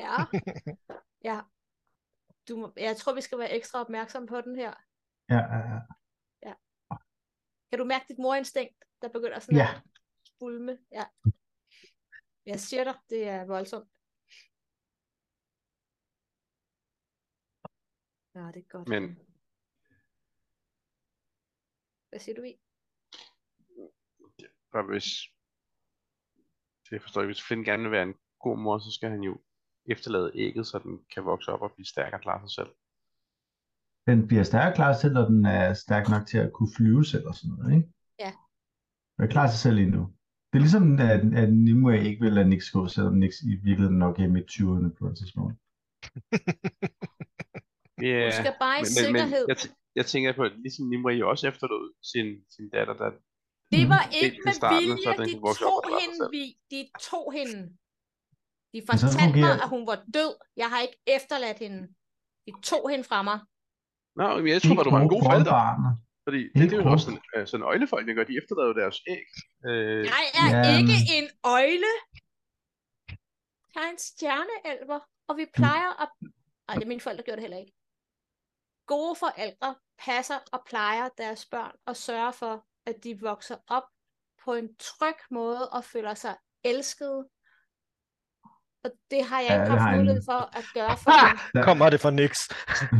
Ja. <laughs> Ja. Du må, jeg tror, vi skal være ekstra opmærksomme på den her. Ja, ja, ja. Kan du mærke dit morinstinkt, der begynder sådan Ja. at bulme? Ja. Jeg siger dig, det er voldsomt. Ja, det er godt. Men- Hvad siger du i? Og hvis, det forstår jeg, hvis Finn gerne vil være en god mor, så skal han jo efterlade ægget, så den kan vokse op og blive stærk og klare sig selv. Den bliver stærk klar selv, når den er stærk nok til at kunne flyve selv og sådan noget, ikke? Ja. Den er klar sig selv endnu. Det er ligesom, at, at Nimue ikke vil lade Nix gå, selvom Nix i virkeligheden nok er midt 20'erne på et tidspunkt. <laughs> Ja, Du skal bare i men, men, men sikkerhed. jeg, t- jeg tænker på, at ligesom Nimue jo også efterlod sin, sin datter, der Det var ikke med starten, vilje, de tog hende, vi, de tog hende. De fortalte mig, at hun var død. Jeg har ikke efterladt hende. De tog hende fra mig. Nå, men jeg tror, at du var en god forælder. Fordi det, det er jo også sådan, øh, sådan øjlefolk, gør, de efterlader jo deres æg. Øh, Jeg er Ja, ikke en øjle. Jeg er en stjerneelver, og vi plejer at... Ej, det er mine forældre gjorde det heller ikke. Gode forældre passer og plejer deres børn og sørger for, at de vokser op på en tryg måde og føler sig elskede. Og det har jeg Ja, ikke det haft mulighed en- for at gøre for dem. Der- kommer det fra Nix.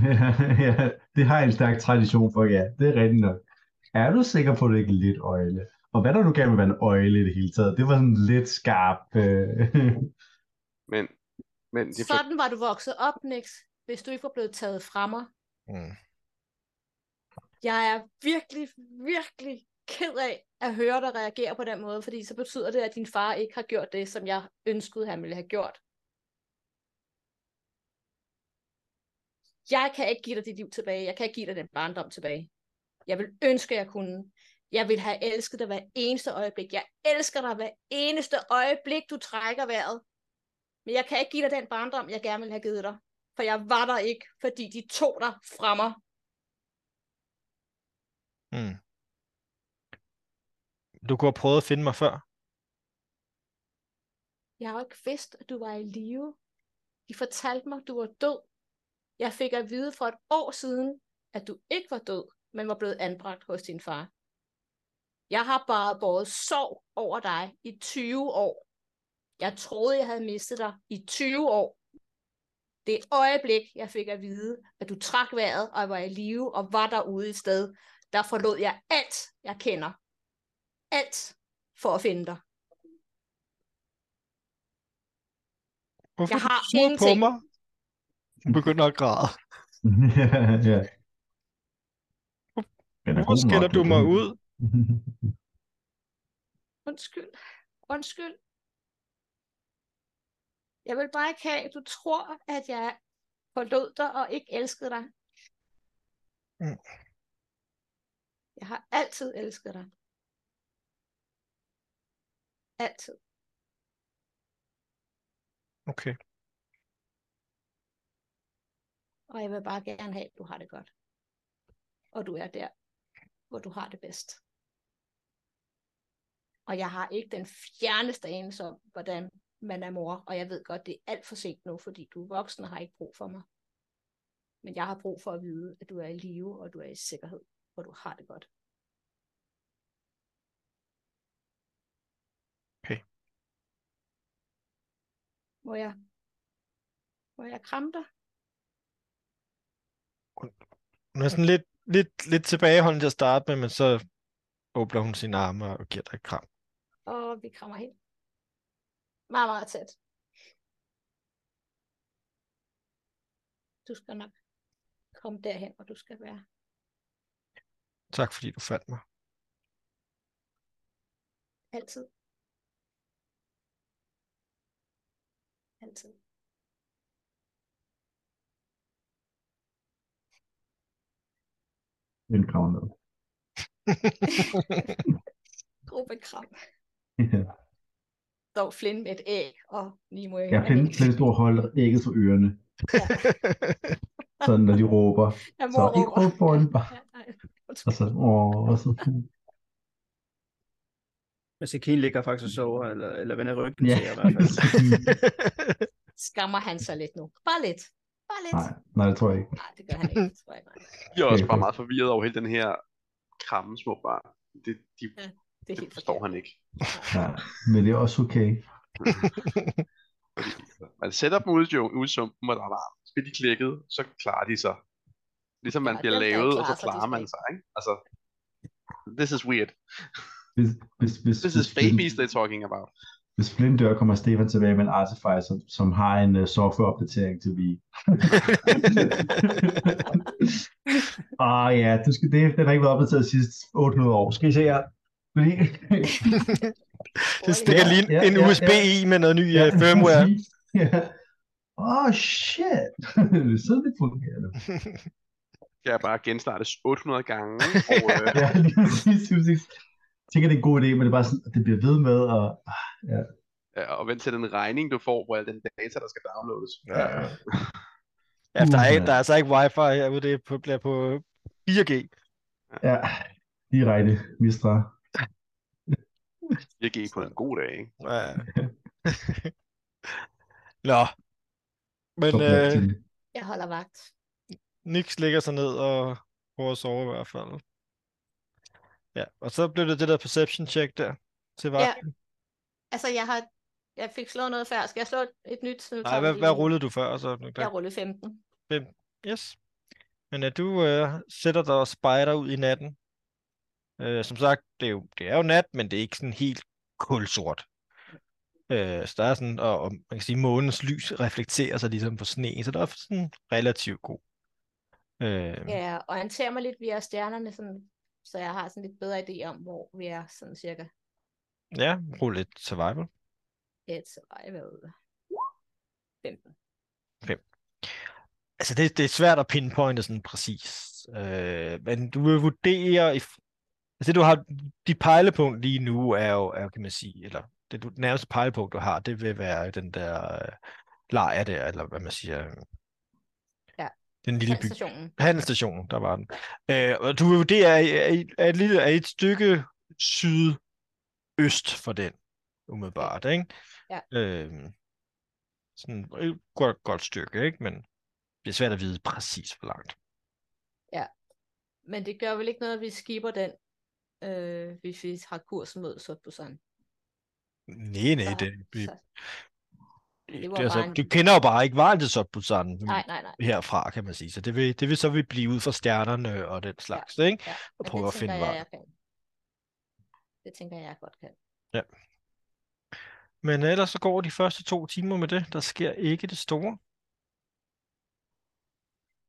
<laughs> ja, det har jeg en stærk tradition for, ja. Det er rigtigt nok. Er du sikker på, at du ikke er lidt øjle? Og hvad der nu gerne vil være en øjle i det hele taget? Det var sådan lidt skarp. Øh... men, men de Sådan var du vokset op, Nix, hvis du ikke var blevet taget fra mig. Mm. Jeg er virkelig, virkelig ked af at høre dig reagere på den måde, fordi så betyder det, at din far ikke har gjort det, som jeg ønskede, han ville have gjort. Jeg kan ikke give dig dit liv tilbage. Jeg kan ikke give dig den barndom tilbage. Jeg vil ønske, at jeg kunne. Jeg vil have elsket dig hver eneste øjeblik. Jeg elsker dig hver eneste øjeblik, du trækker vejret. Men jeg kan ikke give dig den barndom, jeg gerne vil have givet dig. For jeg var der ikke, fordi de tog dig fra mig. Mm. Du kunne have prøvet at finde mig før. Jeg har ikke vidst, at du var i live. De fortalte mig, at du var død. Jeg fik at vide for et år siden, at du ikke var død, men var blevet anbragt hos din far. Jeg har bare båret sorg over dig i 20 år. Jeg troede, jeg havde mistet dig i 20 år. Det øjeblik, jeg fik at vide, at du trak vejret og var i live og var derude et sted, der forlod jeg alt, jeg kender. Alt for at finde dig. Hvorfor Jeg er du har sur på ingenting. mig? Hun begynder at græde. <laughs> ja, Hvorfor skælder du mig ud? <laughs> Undskyld. Undskyld. Jeg vil bare ikke have, at du tror, at jeg forlod dig og ikke elskede dig. Mm. Jeg har altid elsket dig. Altid. Okay. Og jeg vil bare gerne have, at du har det godt. Og du er der, hvor du har det bedst. Og jeg har ikke den fjerneste anelse om, hvordan man er mor. Og jeg ved godt, det er alt for sent nu, fordi du er voksen og har ikke brug for mig. Men jeg har brug for at vide, at du er i live, og du er i sikkerhed, og du har det godt. Okay. Må jeg, må jeg kramme dig? Hun er sådan lidt, lidt, lidt tilbageholdende til at starte med, men så åbner hun sine arme og giver dig et kram. Og vi krammer helt. Meget, meget tæt. Du skal nok komme derhen, hvor du skal være. Tak fordi du fandt mig. Altid. Altid. Den kommer ned. Gruppe kram. Ja. Dog Flynn med et æg, og Nimo i Jeg finder Flint stor holde ægget for ørerne, Ja, <laughs> sådan når de råber. jeg Så ikke råb for en bare. Ja, nej, Og så, åh, og så, Men Sekine ligger faktisk og sover, eller, eller vender ryggen Ja. til jer i hvert fald. <laughs> Skammer han sig lidt nu. Bare lidt. Bare lidt. nej, nej, det tror jeg ikke. Nej, det gør han ikke. Det tror jeg ikke. Jeg er også bare meget forvirret over hele den her kramme små barn. Det, de, Det er det helt forstår forkert. han ikke. Ja, men det er også okay. <laughs> Man sætter dem ud i, jo- ude i sumpen, og der er varmt. Så bliver de klikket, så klarer de sig. Ligesom man Ja, bliver lavet, og så klarer man sig, ikke? Altså, this is weird. Hvis, hvis, hvis, This hvis, is babies they're talking about. hvis Flint dør, kommer Stefan tilbage med en artificer, som, som har en uh, softwareopdatering til vi. Åh <laughs> ja, du skal det. Den har ikke været opdateret de sidste 800 år. Skal I se her? Fordi... <laughs> det stikker lige Ja, en ja, USB ja. i med noget ny Ja, uh, firmware. Ja. Åh, oh, shit. <laughs> det er sådan, det fungerer nu. Kan jeg bare genstartes 800 gange, <laughs> og øh, Ja, lige præcis. Jeg tænker, det er en god idé, men det er bare sådan, at det bliver ved med at... ja, og vent til den regning, du får, hvor al den data, der skal downloades. Ja. Ja, der, er, der er altså ikke wifi herude, det er på, bliver på 4G. Ja, direkte mistra. Jeg gik på en god dag, ikke? Ja. <laughs> <laughs> Nå. Men øh. Jeg holder vagt. Nix ligger sig ned og prøver at sove i hvert fald. Ja, og så blev det det der perception check der til Ja. vagten. Altså, jeg har... Jeg fik slået noget før. Skal jeg slå et- et nyt? Nej, hvad, hvad rullede du før? Så, Jeg rullede 15. Yes. Men at du øh, sætter dig og spejder ud i natten. Øh, som sagt, det er, jo, det er jo nat, men det er ikke sådan helt kulsort. Øh, så der er sådan, og, og man kan sige, månens lys reflekterer sig ligesom på sne, så der er sådan relativt god Øh, Ja, orientere mig lidt via stjernerne, sådan, så jeg har sådan lidt bedre idé om, hvor vi er sådan cirka. ja, brug lidt survival. Et survival. 15. Altså, det, det er svært at pinpointe sådan præcis. Øh, men du vil vurdere... I, altså, det du har... Dit pejlepunkt lige nu er jo, er, jo, kan man sige, eller det du, nærmeste pejlepunkt, du har, det vil være den der øh, lejr der, eller hvad man siger. øh, Ja, Den lille by. Stationen. Handelsstationen, der var den. Øh, og du vil vurdere, er, et lille, er et stykke sydøst for den, umiddelbart, ikke? Ja. Øh, sådan et godt, godt stykke, ikke? Men det er svært at vide præcis, hvor langt. Men det gør vel ikke noget, at vi skipper den, øh, hvis vi har kursen mod Sotbusan. Nej, nej, det, vi, så- det, var altså, en- du kender jo bare ikke vejen til Sotbusan Nej, nej, nej. herfra, kan man sige. Så det vil, det vil så vil blive ud fra stjernerne og den slags, ikke? Ja, Og prøve det at finde tænker jeg, vej. jeg kan. Det tænker jeg, jeg godt kan. Men ellers så går de første to timer med det. Der sker ikke det store.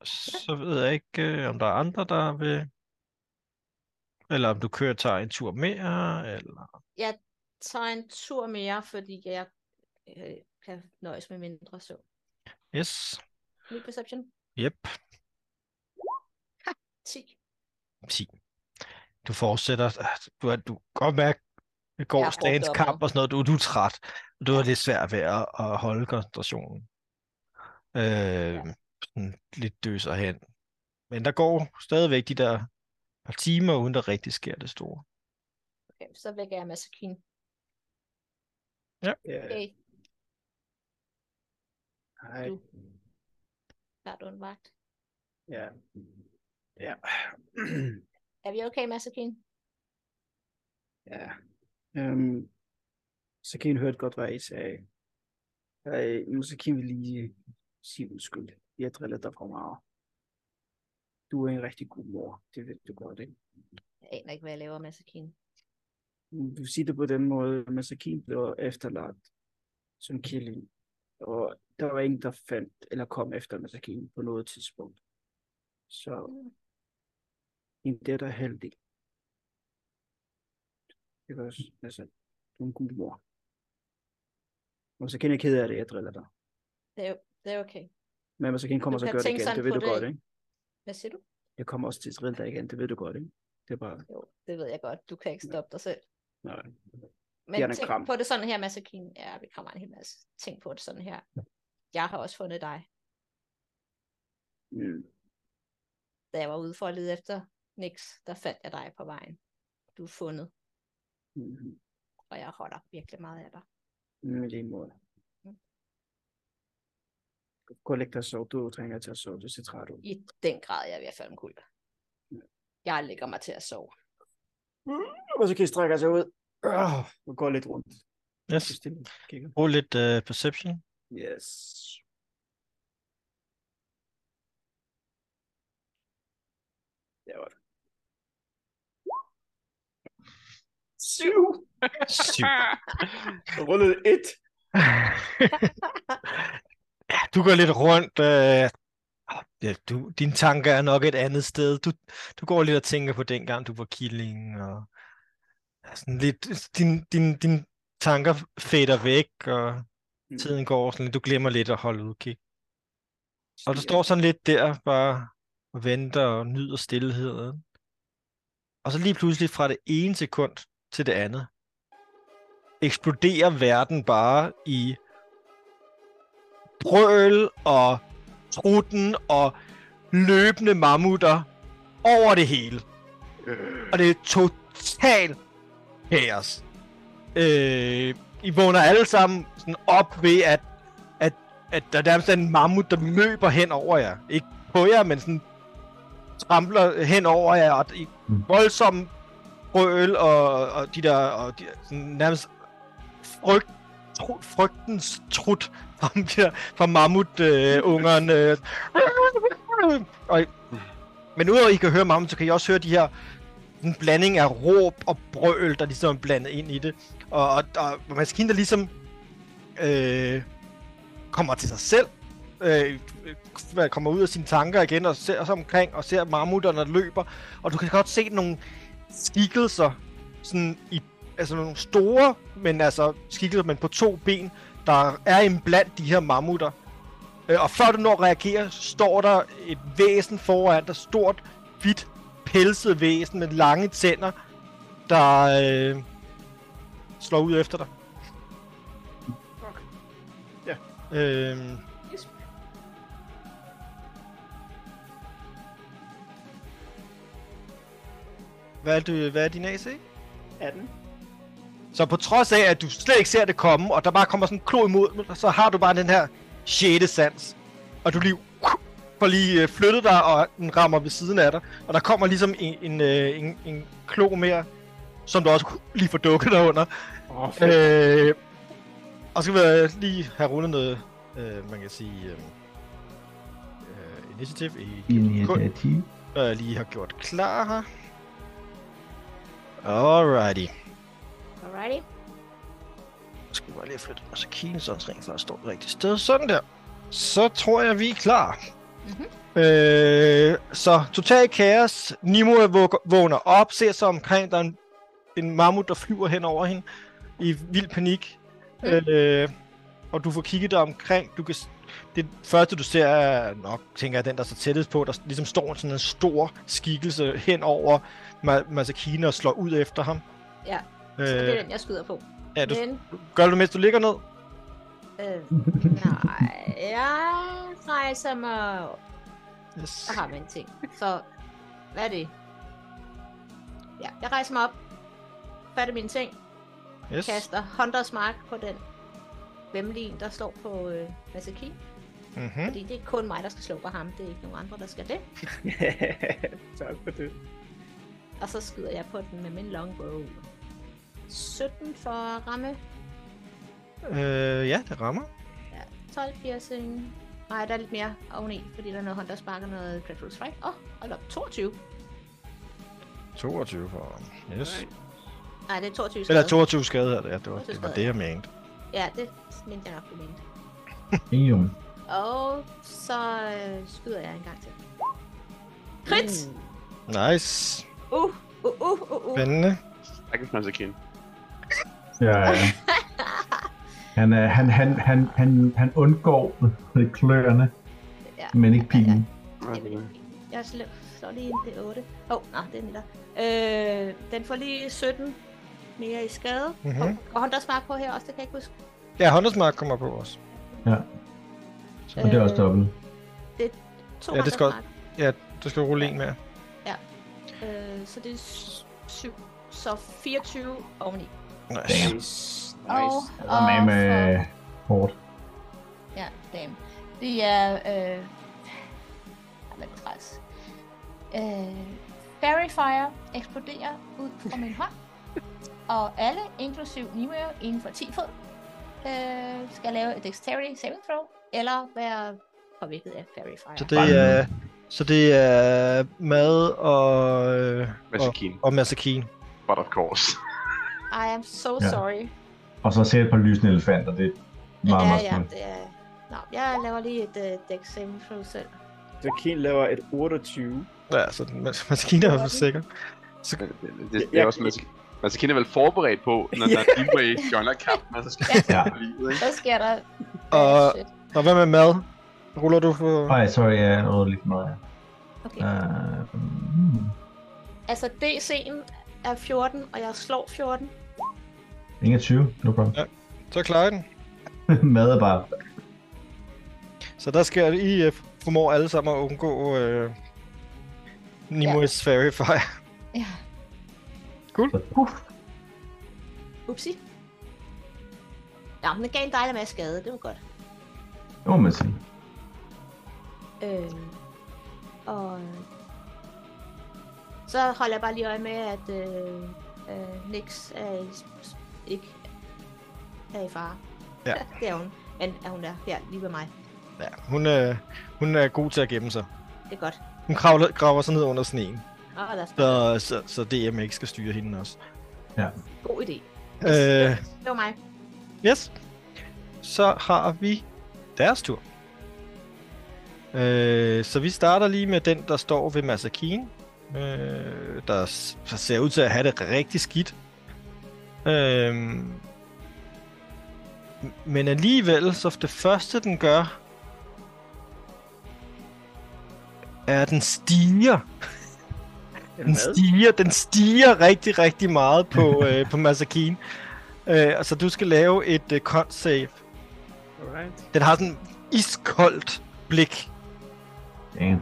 Så ved jeg ikke, øh, om der er andre, der vil... Eller om du kører tager en tur mere, eller... Jeg tager en tur mere, fordi jeg øh, kan nøjes med mindre så. Yes. Ny perception? Yep. 10. 10. Du fortsætter. Du, er, du kan godt mærke, det går har dagens kamp og sådan noget. Du, du er træt. Og du er lidt svært ved at, at holde koncentrationen. Øh, sådan lidt døser hen. Men der går stadigvæk de der par timer, uden der rigtig sker det store. Okay, så vækker jeg Masakine. Ja. Okay, Hej. Du. der du en vagt. Ja. Ja. Er vi okay, Masakine? ja. Øhm, Sakin hørte godt, hvad I sagde. Jeg, nu Sakin vil lige sige undskyld. Jeg driller dig for meget. Du er en rigtig god mor. Det ved du godt, ikke? Jeg aner ikke, hvad jeg laver, Masakine. Du siger det på den måde, at Masakin blev efterladt som killing. Og der var ingen, der fandt eller kom efter Masakin på noget tidspunkt. Så Mm. en det er heldig. Det var også, altså, du er en god mor. Og så er ked af det, jeg driller dig. Det er, det er okay. Men Masakin kommer Du så kan gøre det igen, det ved du det. godt, ikke? Hvad siger du? Jeg kommer også til at drille dig igen, det ved du godt, ikke? Det er bare, Jo, det ved jeg godt. Du kan ikke stoppe dig selv. nej. Men en tænk kram. på det sådan her, Masakine. Ja, vi kommer en hel masse. Tænk på det sådan her. Jeg har også fundet dig. Mm. Da jeg var ude for at lede efter Nix, der fandt jeg dig på vejen. Du er fundet, Mm. og jeg holder virkelig meget af dig. Mm, lige måde. Mm. Gå og læg dig og sove. Du trænger til at sove. Du ser træt ud. I den grad, jeg er ved at falde omkuld. Jeg lægger mig til at sove. Og så kan I strække sig ud. Øh, og gå lidt rundt. Yes. Brug lidt uh, perception. Yes. Det var det. Syv. Syv. Jeg rullede et. <laughs> Ja, du går lidt rundt. Øh, ja, du, dine tanker er nok et andet sted. Du, du går lidt og tænker på dengang, du var killing. Og, sådan lidt, din, din, din tanker fader væk, og Mm. tiden går sådan lidt. Du glemmer lidt at holde udkig. Og du står sådan lidt der, bare og venter og nyder stillheden. Og så lige pludselig fra det ene sekund til det andet, eksploderer verden bare i brøl og trutten og løbende mammutter over det hele. Og det er total kaos. Øh, I vågner alle sammen sådan op ved, at, at, at der nærmest er en mammut, der løber hen over jer. Ikke på jer, men sådan trampler hen over jer, og i Mm. voldsom brøl, og, og de der, og de, sådan nærmest frygt, tru, frygtens trut fra, der, fra mammutungeren. Øh, Øh, og, men udover at I kan høre mammut, så kan I også høre de her en blanding af råb og brøl, der ligesom er blandet ind i det. Og, og, og maskinen, der ligesom øh, kommer til sig selv, øh, kommer ud af sine tanker igen og ser sig omkring og ser mammutterne løber. Og du kan godt se nogle skikkelser, sådan i, altså nogle store, men altså skikkelser, men på to ben, der er en blandt de her mammutter. Øh, og før du når at reagere, står der et væsen foran dig, stort, hvidt, pelset væsen med lange tænder, der øh, slår ud efter dig. Fuck. Ja. Yes. hvad, er du, hvad er din AC? 18. Så på trods af, at du slet ikke ser det komme, og der bare kommer sådan en klo imod dig, så har du bare den her 6. sans. Og du lige får lige øh, flyttet dig, og den rammer ved siden af dig. Og der kommer ligesom en, en, øh, en, en klo mere, som du også lige får dukket dig under. Åh, oh, fedt. Øh, og så skal vi øh, lige have rundet noget, øh, man kan sige, øh, øh, initiativ i Initiativ. hvad jeg lige har gjort klar her. Alrighty. Alrighty. Så skal vi bare lige flytte Masakine, så den rent faktisk står det rigtige sted. Sådan der. Så tror jeg, vi er klar. Mhm. Øh, så total kaos. Våg- vågner op, ser sig omkring. Der er en, en mammut, der flyver hen over hende i vild panik. Mm. Øh, og du får kigget dig omkring. Du kan, det første, du ser, er nok, tænker jeg, den, der er så tættest på. Der ligesom står sådan en stor skikkelse hen over Ma- Masakine og slår ud efter ham. Ja, Øh, så det er den, jeg skyder på. ja, du, Men, gør du mens du ligger ned? øh, nej, jeg rejser mig... Yes. Jeg har en ting. Så, hvad er det? Ja, jeg rejser mig op, fatter mine ting, yes. kaster Hunters Mark på den vemmelige, der står på øh, Masaki. Mm-hmm. Fordi det er kun mig, der skal slå på ham. Det er ikke nogen andre, der skal det. <laughs> tak for det. Og så skyder jeg på den med min longbow. 17 for at ramme. Øh, ja, det rammer. Ja, 12 piercing. Nej, der er lidt mere oveni, fordi der er noget Hunter Spark og noget Dreadful Strike. Åh, oh, hold op. 22. 22 for Yes. Nej, det er 22 Eller skade. 22 skade her. Ja, det var, 22 det var skade, det, jeg mente. Ja, det mente jeg nok, du mente. Eum. Og så øh, skyder jeg en gang til. Crit! Nice. Uh, uh, uh, uh, uh. Spændende. Stakkels Masakin. Ja, ja. Han, er, han, han, han, han, han undgår kløerne, Ja, men ikke ja, ja, pilen. ja. Jeg slår, slår lige ind det 8. Åh, oh, nej, det er nitter. Øh, den får lige 17 mere i skade. Mhm. Og, og Hunter Spark på her også, det kan jeg ikke huske. Ja, Huntersmark kommer på også. Ja. Og det er også dobbelt. To Ja, det skal Ja, du skal rulle en mere. Spark. Øh, så det er 7. Så 24 oveni. Nice. Nice. Nice. Og, er med med hårdt. Ja, damn. Det er... Øh... Hvad er træls? Øh... Fairy Fire eksploderer ud fra min hånd. Og alle, inklusiv Nimue, inden for 10 fod, øh, skal lave et Dexterity Saving Throw, eller være påvirket af Fairy Fire. Så det er... Så det er mad og... øh, Og, Masakin. og Masakine. But of course. I am so Ja. sorry. Og så ser et par lysende elefanter, det er meget, ja, meget ja, det er... Nå, jeg laver lige et uh, Dex Saving Throw selv. Keen laver et 28. Ja, så Mas- Masakine er fald sikker. Så, Det, det, det, det er også Masakin. Masakin er vel forberedt på, når der er Deepway joiner kampen, så skal Ja. livet, ikke? Hvad sker der? Og- Shit. og hvad med mad? Ruller du for... Nej, sorry, jeg nåede lidt meget. Okay. Uh, mm, Altså, DC'en er 14, og jeg slår 14. 21, no problem. Så klarer den. <laughs> Mad er bare... Så der skal I uh, formår alle sammen at undgå uh, Nimue's Fairy Fire. Ja. Så, <laughs> uh, Upsi. Ja, men det gav en dejlig masse skade. Det var godt. det må man sige. Øh, og så holder jeg bare lige øje med, at øh, øh, Nix er i, ikke er i fare. Ja. <laughs> det er hun. Men er hun der her lige ved mig. Ja, hun, er, hun er god til at gemme sig. Det er godt. Hun kravler, graver sig ned under sneen, Åh, oh, så, så, så DM ikke skal styre hende også. god idé. Øh, Det var mig. yes. Så har vi deres tur. Øh, så vi starter lige med den, der står ved Masakine. Øh, der ser ud til at have det rigtig skidt. Øh, men alligevel, så det første, den gør, er, at den stiger. Den stiger, den stiger rigtig, rigtig meget på, <laughs> øh, på Masakine. Øh, så du skal lave et øh, con save. Alright. Den har sådan en iskoldt blik. Damn.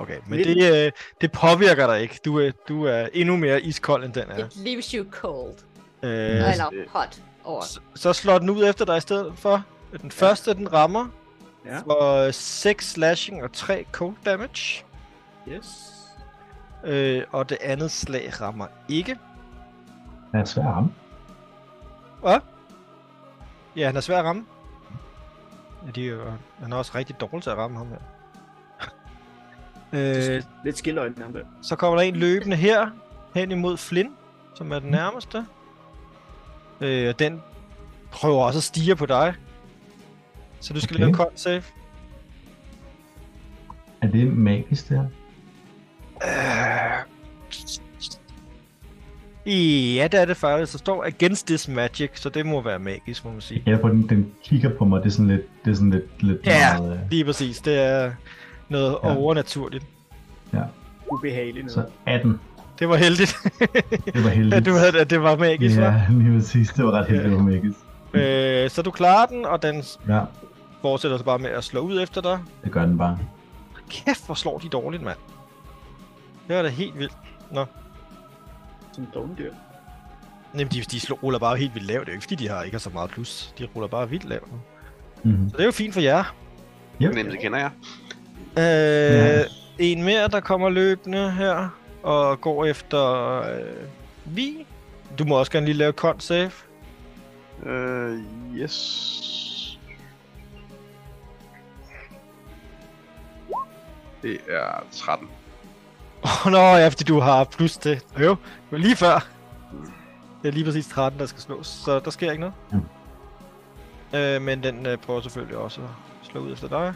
Okay, men Lidt- det, øh, det påvirker dig ikke. Du er, du er endnu mere iskold, end den er. It leaves you cold. Øh, Eller hot over. så, så slår den ud efter dig i stedet for. Den første, den rammer Ja. for 6 slashing og 3 cold damage. Yes. Øh, og det andet slag rammer ikke. Det er svært at ramme. Ja, han er svær at ramme. Ja, de er jo, han er også rigtig dårlig til at ramme ham her. Øh, Lidt skilløjne ham der. så kommer der en løbende her, hen imod Flynn, som er den nærmeste. Øh, og den prøver også at stige på dig. Så du skal Okay. lave con save. Er det magisk, det her? Øh... Ja, det er det faktisk. Der står against this magic, så det må være magisk, må man sige. Ja, for den, den kigger på mig. Det er sådan lidt, det er sådan lidt, lidt Ja. meget... øh, Lige præcis. Det er noget Ja. ja. overnaturligt. Ubehageligt. Så noget. 18. Det var heldigt, Det var heldigt. <laughs> at du havde, at det var magisk, ja. Ja, lige præcis. Det var ret heldigt, det var magisk. øh, Så du klarer den, og den Ja, fortsætter så bare med at slå ud efter dig. det gør den bare. Kæft, hvor slår de dårligt, mand. Det var da helt vildt. Som dogndyr. Jamen, de, de slår, ruller bare helt vildt lavt. Det er jo ikke, fordi de har ikke har så meget plus. De ruller bare vildt lavt. Mm-hmm. Så det er jo fint for jer. Yep. Det kender jeg. Øh, Ja. En mere, der kommer løbende her, og går efter øh, Vi. Du må også gerne lige lave con save. Øh, yes. Det er 13. Åh, oh, nå, ja, fordi du har plus til. Jo, det var lige før. Det er lige præcis 13, der skal slås, så der sker ikke noget. Mm. Øh, men den øh, prøver selvfølgelig også at slå ud efter dig.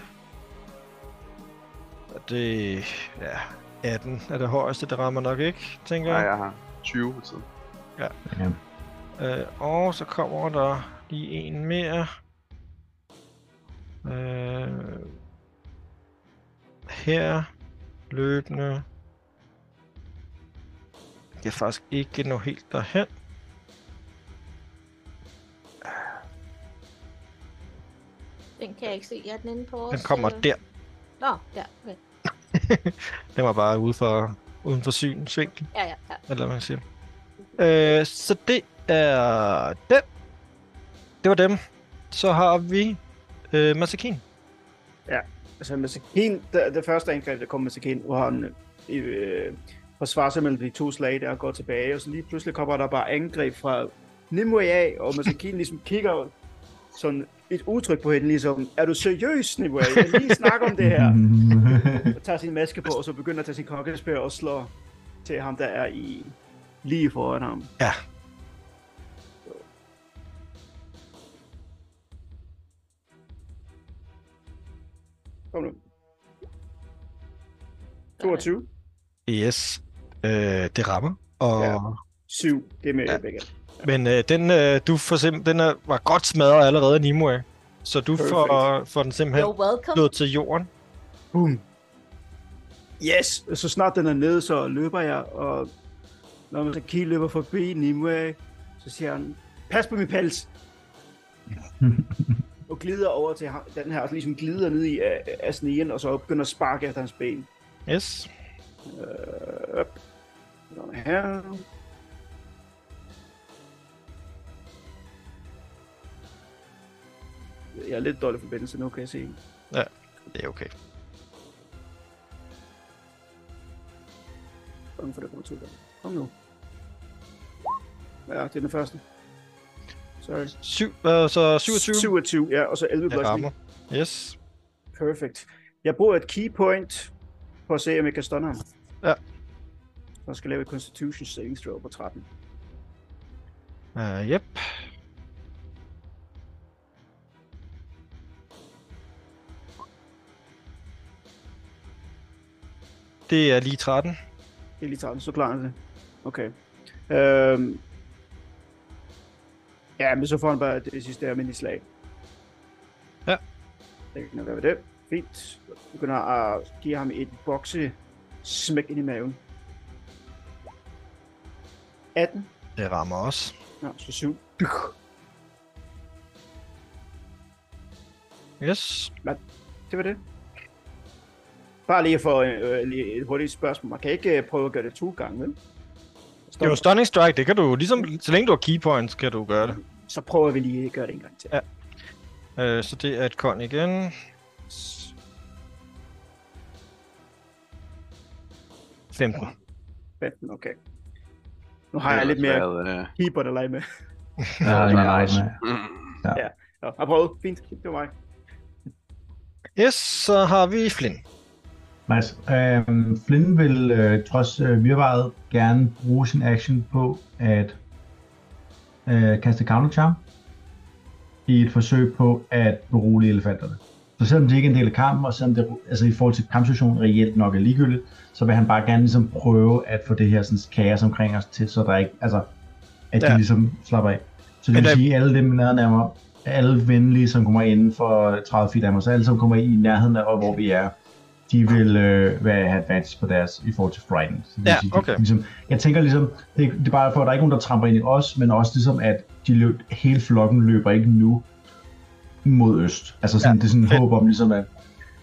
Og det... Ja, 18 er det højeste, det rammer nok ikke, tænker Nej, jeg. jeg har 20 på tiden. Ja. Øh, og så kommer der lige en mere. Øh, her. Løbende. Jeg kan faktisk ikke nå helt derhen. Den kan jeg ikke se. Jeg er den inde på Den kommer øh, der. Nå, der. Okay. <laughs> Den var bare ude for, uden for synsvinkel, Ja, ja, ja. eller hvad man siger. Øh, så det er den. Det var dem. Så har vi øh, Masakin. Altså, Masakin, det, det første angreb, der kom Masakin, hvor han øh, forsvarer sig mellem de to slag, der går tilbage, og så lige pludselig kommer der bare angreb fra Nimue af, og Masakin <laughs> ligesom kigger sådan et udtryk på hende, ligesom, er du seriøs, Nimue? Jeg lige snakke om det her. <laughs> Og tager sin maske på, og så begynder at tage sin kokkespær og slår til ham, der er i lige foran ham. Ja. Kom nu. 22. Yes. Øh, det rammer. Og, Ja. ja. 7. Det er med ja. begge. Men øh, den, øh, du får simpel- den er, var godt smadret allerede, Nimue. Så du får, får den simpelthen slået til jorden. Boom. Yes! Så snart den er nede, så løber jeg, og når man så kigger løber forbi Nimue, så siger han, pas på min pels! <laughs> og glider over til den her, og ligesom glider ned i af, af sneen, og så begynder at sparke efter hans ben. Yes. Øh, op. Her. Jeg er lidt dårlig forbindelse nu, kan jeg se. Det er okay. Bange for, der kommer to der. Kom nu. Ja, det er den første. Sorry. Syv, øh, så 27. 27, ja, og så 11 Det bludgeoning. rammer. Yes. Perfect. Jeg bruger et key point for at se, om jeg kan stunne ham. Ja. Så skal jeg lave et Constitution saving throw på 13. Uh, yep. Det er lige 13. Det er lige 13, så klarer han det. Okay. Øhm. Ja, men så får han bare det sidste almindelige slag. Ja. Det kan nok være ved det. Fint. Jeg begynder at give ham et bokse smæk ind i maven. 18. Det rammer også. Ja, så 7. Yes. Det var det. Bare lige for øh, lige et hurtigt spørgsmål. Man kan ikke øh, prøve at gøre det to gange, vel? Det er jo Stunning Strike, det kan du ligesom, så længe du har key points, kan du gøre det. Så prøver vi lige at gøre det en gang til. Ja. Øh, så det er et kon igen. 15. 15, okay. Nu har jeg lidt mere Været, øh, keyboard at lege med. Ja, ja, ja, nice. ja. Nå, jeg prøvet. Fint. Det var mig. Yes, så har vi Flynn. Nice. Øhm, Flynn vil øh, trods øh, virvaret gerne bruge sin action på at øh, kaste counter charm i et forsøg på at berolige elefanterne. Så selvom det ikke er en del af kampen, og selvom det altså i forhold til kampsituationen reelt nok er ligegyldigt, så vil han bare gerne ligesom prøve at få det her sådan, kaos omkring os til, så der ikke, altså, at de Ja. ligesom slapper af. Så det vil der- sige, at alle dem nede nærmere, alle venlige, som kommer inden for 30 feet af mig, så alle som kommer i nærheden af, hvor vi er, de vil øh, være have advantage på deres i forhold til frighten. Så det Ja, sige, det- okay. Ligesom, jeg tænker ligesom, det, det er bare for, at der er ikke nogen, der tramper ind i os, men også ligesom, at de løb, hele flokken løber ikke nu mod øst. Altså sådan, Ja, det er sådan en fedt. håb om ligesom, at...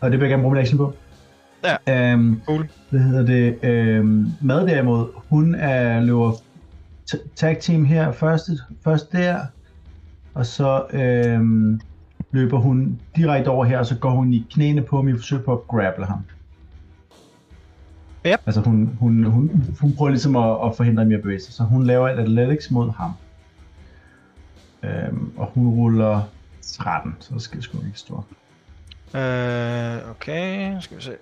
Og det vil jeg gerne bruge min action på. Ja, Øhm, cool. hvad hedder det? Øhm, Mad derimod, hun er løber tag team her først, først der, og så øhm, løber hun direkte over her, og så går hun i knæene på ham i forsøg på at grapple ham. Yep. Altså hun, hun, hun, hun prøver ligesom at, at forhindre ham i at bevæge sig, så hun laver et athletics mod ham. Øhm, og hun ruller 13, så det skal sgu ikke stå. Øh, okay, skal vi se.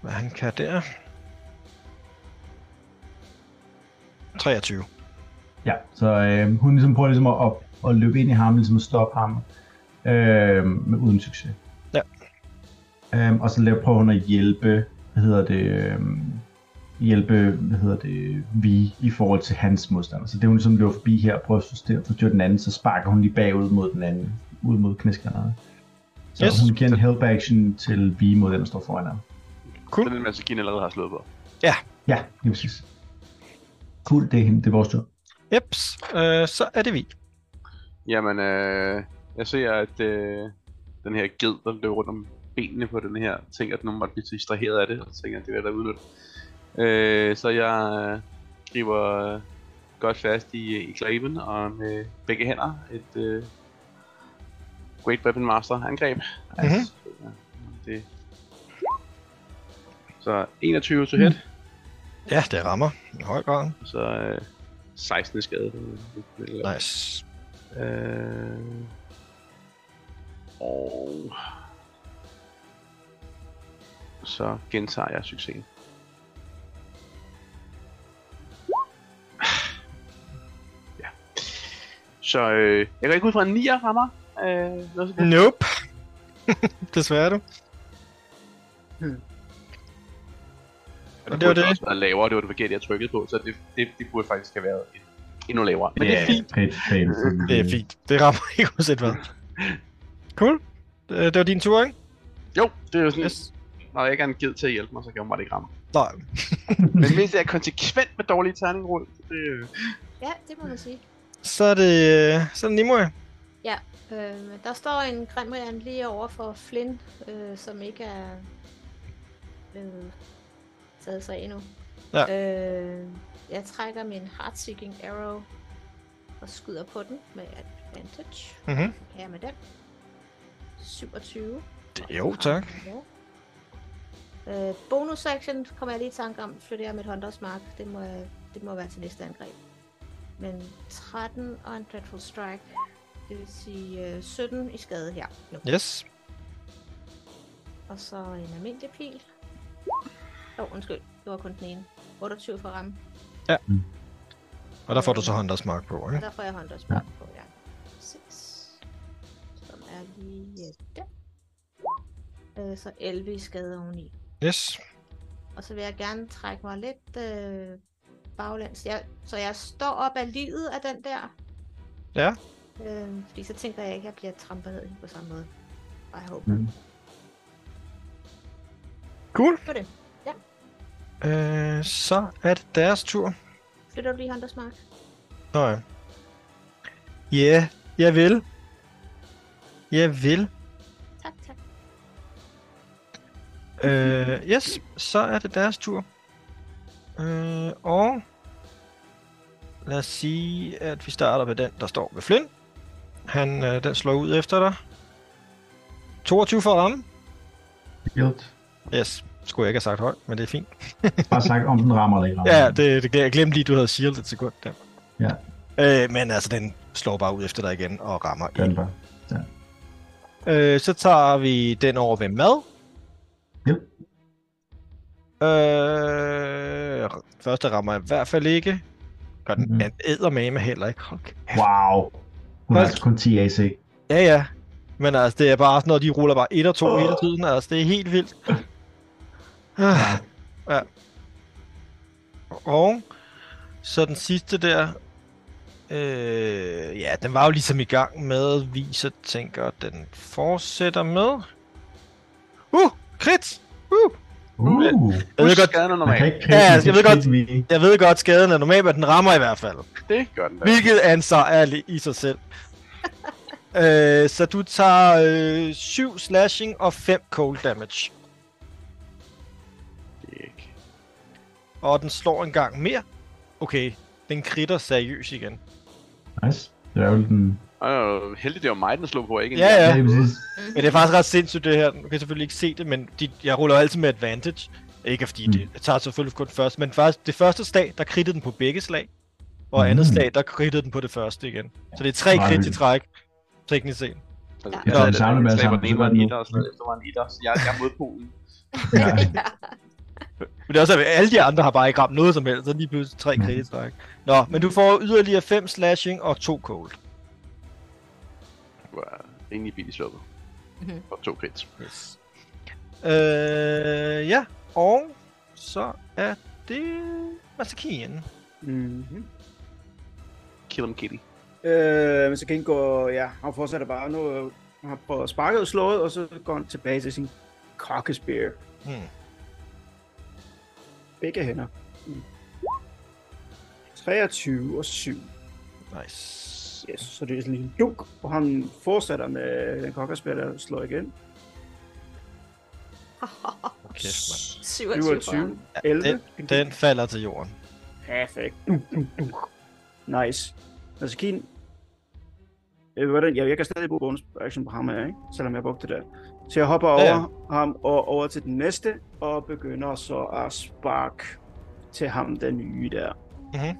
Hvad han kan der. 23. Ja, så øh, hun ligesom prøver ligesom at, at, at løbe ind i ham, ligesom at stoppe ham, øh, men uden succes. Ja. Øhm, og så laver, prøver hun at hjælpe, hvad hedder det, øh, hjælpe, hvad hedder det, Vi i forhold til hans modstander. Så det hun ligesom løber forbi her og prøver at forstyrre, forstyrre den anden, så sparker hun lige bagud mod den anden, ud mod knæskallerne. Så Yes. hun giver en help action til Vi mod den, der står foran ham. Cool. Det er den, Masakine allerede har slået på. Ja, lige præcis. Cool, det er, hende, det er vores tur. Jeps, øh, så er det vi. Jamen, øh, jeg ser, at øh, den her ged, der løber rundt om benene på den her, tænker, at nogen måtte blive distraheret af det, og tænker, at det vil da udnytte. Øh, så jeg øh, griber øh, godt fast i, i klaven, og med begge hænder et øh, Great Weapon Master angreb. Mhm. Ja, det. Så 21 to hit, Ja, det rammer i høj grad. så øh, 16 i skade. Nice. Øh... Og... Så gentager jeg succesen. Ja. Så øh, jeg går ikke ud fra en 9'er rammer. Øh, noget så Nope. <laughs> Desværre du. og og det, det var det. også være lavere, det var det forkerte, jeg trykkede på, så det, det, det burde faktisk have været endnu lavere. Men det er Ja, fint. Pænt, pænt, Det er fint. Det rammer ikke <laughs> uanset hvad. Cool. Øh, Det var din tur, ikke? Jo, det er jo sådan, Yes. når jeg ikke er en ged til at hjælpe mig, så kan jeg mig det ikke ramme. Nej. <laughs> Men hvis jeg er konsekvent med dårlige terningrull, det, øh, Ja, det må man sige. Så er det, øh, så er det Nimue. Øh, der står en Grimrian lige over for Flynn, øh, som ikke er blevet taget sig endnu. Ja. Øh, jeg trækker min Heartseeking Arrow og skyder på den med advantage. Mhm. Kan jeg med den? 27. Det- Jo, tak. Øh, bonus action kommer jeg lige i tanke om, flytter jeg mit Hunters Mark. Det må, det må være til næste angreb. Men 13 og en Dreadful Strike. Det vil sige øh, 17 i skade her. Nu. Yes. Og så en almindelig pil. Åh, oh, undskyld. Det var kun den ene. 28 for ramme. Og der får du så Hunters Mark på, Og ikke? der får jeg Hunters Mark på, ja. 6. Som er lige øh, der. Øh, så 11 i skade oveni. Yes. Og så vil jeg gerne trække mig lidt øh, baglæns. Jeg, så jeg står op af livet af den der. Ja. Øh, fordi så tænker jeg ikke, at jeg bliver trampet ned på samme måde. I hope. Mm. Cool. Det var det. Øh, så er det deres tur. Flytter du lige Hunters Mark? Nå ja. Ja, jeg vil. Jeg vil. Tak, tak. Øh, yes, så er det deres tur. Øh, og lad os sige, at vi starter med den, der står ved Flynn. Han, øh, den slår ud efter dig. 22 for at ramme. Helt. Yes, skulle jeg ikke have sagt højt, men det er fint. <laughs> Bare sagt, om den rammer eller ikke rammer. Ja, det, det jeg glemte lige, du havde shield et sekund der. Ja. Øh, men altså, den slår bare ud efter dig igen og rammer den bare. Øh, så tager vi den over ved mad. Jo. Øh, første rammer i hvert fald ikke. Gør den Mhm. mm-hmm. eddermame heller ikke. Hold kæft. Wow. Hun har altså kun 10 AC. Ja, ja. Men altså, det er bare sådan noget, de ruller bare 1 og 2 hele tiden. Altså, det er helt vildt. Ah, ja. Og så den sidste der. Øh, ja, den var jo ligesom i gang med, vi så tænker, den fortsætter med. Uh, krit! Uh! Uh. Jeg ved Husk godt, skaden er normal. Ja, jeg ved godt- jeg ved godt, skaden er normal, men den rammer i hvert fald. Det gør den da. Hvilket er en sejr li- i sig selv. <laughs> øh, så du tager øh, 7 slashing og 5 cold damage. Og den slår en gang mere. Okay, den kritter seriøst igen. Nice. Det er jo den... Og heldigt, det var mig, den slog på, ikke Ja, ja. Ja. Men det er faktisk ret sindssygt det her. Du kan selvfølgelig ikke se det, men de, jeg ruller altid med advantage. Ikke fordi Mm. det jeg tager selvfølgelig kun først, men faktisk det første slag, der krittede den på begge slag. Og andet Mm. slag, der krittede den på det første igen. Så det er tre krit i hyggeligt. træk. Teknisk set. Altså, Ja. jeg tager den samlet med sammen, den så ene var en etter, og så var en etter, så jeg, jeg er modpolen. Ja. Men det er også, at alle de andre har bare ikke ramt noget som helst, så lige pludselig tre Mm. krit i træk. Nå, men du får yderligere 5 slashing og 2 cold. Du var rimelig billigt sluppet. Mhm. Og to crits. Yes. Øh, ja, og så er det Masakien. Mm-hmm. Kill him, kitty. Øh, men så kan gå, ja, han fortsætter bare nu. øh, Han har prøvet at sparke og slået, og så går han tilbage til sin kokkespear. Hmm. Begge hænder. Mm. 23 og 7. Nice. Yes, så det er sådan en duk, og han fortsætter med den kokkespear, der slår igen. Mand. 27 for 27, ham. 11. Den, den falder til jorden. Perfekt. Duk, duk, duk. Nice. Altså, Keen... Hvordan? Ja, jeg kan stadig bruge bonus action på ham her, ikke? Selvom jeg brugte det. Så jeg hopper over Ja, ham og over til den næste, og begynder så at sparke til ham, den nye der. Mhm.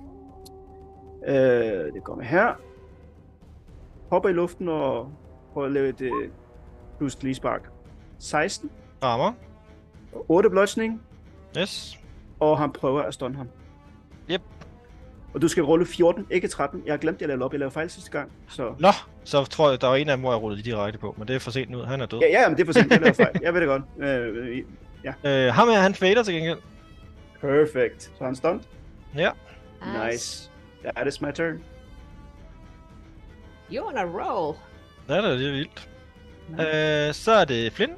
Øh, det kommer her. Hopper i luften og prøver at lave et øh, plus lige spark. 16. Rammer. 8 bludgeoning, Yes. og han prøver at stunne ham. Og du skal rulle 14, ikke 13. Jeg har glemt, at jeg lavede op. Jeg lavede fejl sidste gang. Så... Nå, så tror jeg, der var en af dem, hvor jeg rullede direkte på, men det er for sent nu. Han er død. Ja, ja, men det er for sent. Jeg lavede fejl. Jeg ved det godt. Øh, øh, Øh, ham her, han fader til gengæld. perfect. Så han stunned. Ja. Nice. That is my turn. You're on a roll. Ja, det er det er vildt. Øh, så er det Flynn.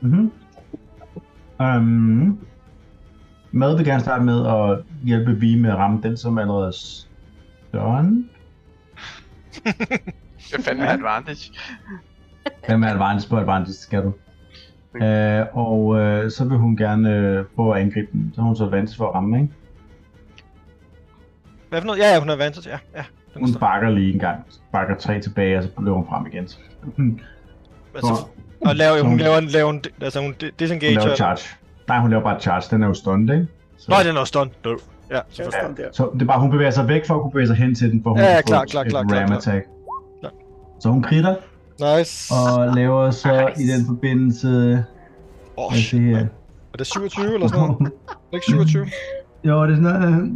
Mm-hmm. Um, Mad vil gerne starte med at hjælpe Vi med at ramme den, som allerede er større. <laughs> Det er fandme advantage. Hvad med advantage på advantage skal du? Uh, og uh, så vil hun gerne uh, prøve at angribe den. Så har hun så advantage for at ramme, ikke? Hvad for noget? Ja, ja, hun er vant til. Ja, ja. Hun står. bakker lige en gang. Bakker tre tilbage, og så løber hun frem igen. Så Hun, Altså, og laver, hun laver en, laver en, altså hun hun disengage. laver charge. Nej, hun laver bare charge. Den er jo stunned, ikke? Så, Nå, den er stun. Ja, Jeg er selvfølgelig. stunned der. så det er bare, hun bevæger sig væk for at kunne bevæge sig hen til den, for hun Ja, ja, klar, klar, et klar, klar, ram klar. attack. Klar. Så hun kritter, Nice. og laver så Nice. i den forbindelse... Åh, se shit, her. Er det 27 eller sådan noget? Er det ikke 27? <laughs> jo, det er sådan noget... øh,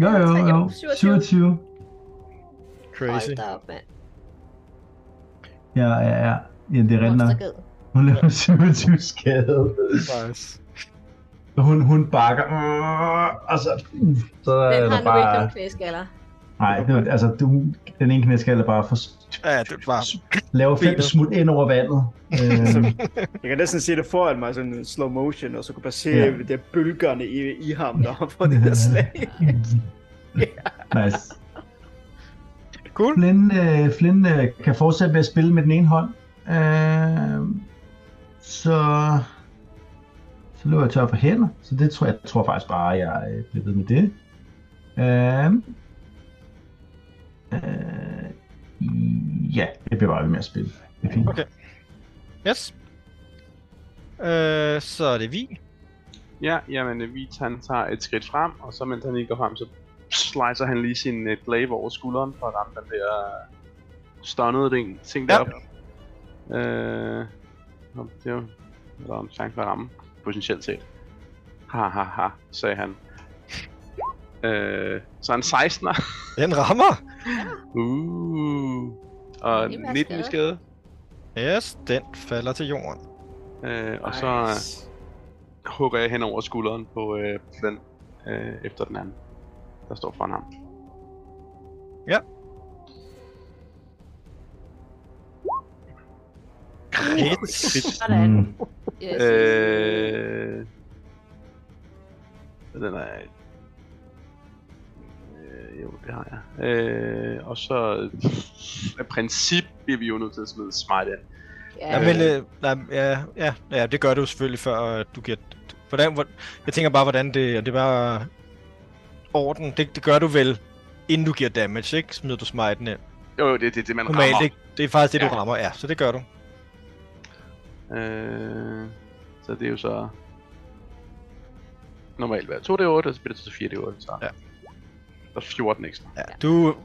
Jo, jo, Tre, jo. 27. 27. Crazy. Hold da op, mand. Ja, ja, ja. Ja, det er rigtigt nok. Hun laver 27 skade. Nice. Hun, hun bakker. Og så, så er Den der har nu ikke bare... nogen knæskaller. Nej, det var, altså, du, den ene knæskal er bare for... Ja, det var... Laver fem smut ind over vandet. <laughs> Øhm, Jeg kan næsten se det foran mig, sådan en slow motion, og så kunne bare se Ja. det bølgerne i, i ham, der på det der <laughs> slag. nice. Cool. Flynn, øh, Flynn øh, kan fortsætte med at spille med den ene hånd. Øh, så... Så løber jeg tør for hænder. Så det tror jeg, jeg tror faktisk bare, jeg øh, bliver ved med det. Øh, øh, ja, jeg bliver bare ved med at spille. Det er fint. Okay. Yes. Øh, så er det vi. Ja, jamen øh, Vita han tager et skridt frem, og så mens han lige går frem, så slicer han lige sin uh, glaive over skulderen for at ramme den der øh, stunnede ting, ting Ja. deroppe. Øh, det er jo der er en chance for at ramme, potentielt set. Ha ha ha, sagde han. Øh, så en 16'er. <laughs> Den rammer. Uh. Og Det var 19 i skade. Yes, den falder til jorden. Øh, og så øh, hugger jeg hen over skulderen på øh, Flynn øh, efter den anden, der står foran ham. Crit. Sådan. Mm. Yes. Øh... Den er... Øh, jo, det har jeg. Øh, og så... Af princip bliver vi jo nødt til at smide smite ind. Ja, men, øh, nej, ja, ja, ja, det gør du selvfølgelig, før øh, du giver... Hvordan, hvor, jeg tænker bare, hvordan det... og Det er bare... Orden, det, det gør du vel, inden du giver damage, ikke? Smider du smiten ind. Jo, jo, det er det, det, man Normalt, rammer. ikke? Det er faktisk det, du Ja. rammer, ja, så det gør du. Øh, så det er jo så... Normalt hvad? 2 d 8, og så bliver det til 4 d 8, så... Ja. Der er 14 ekstra. Ja, du...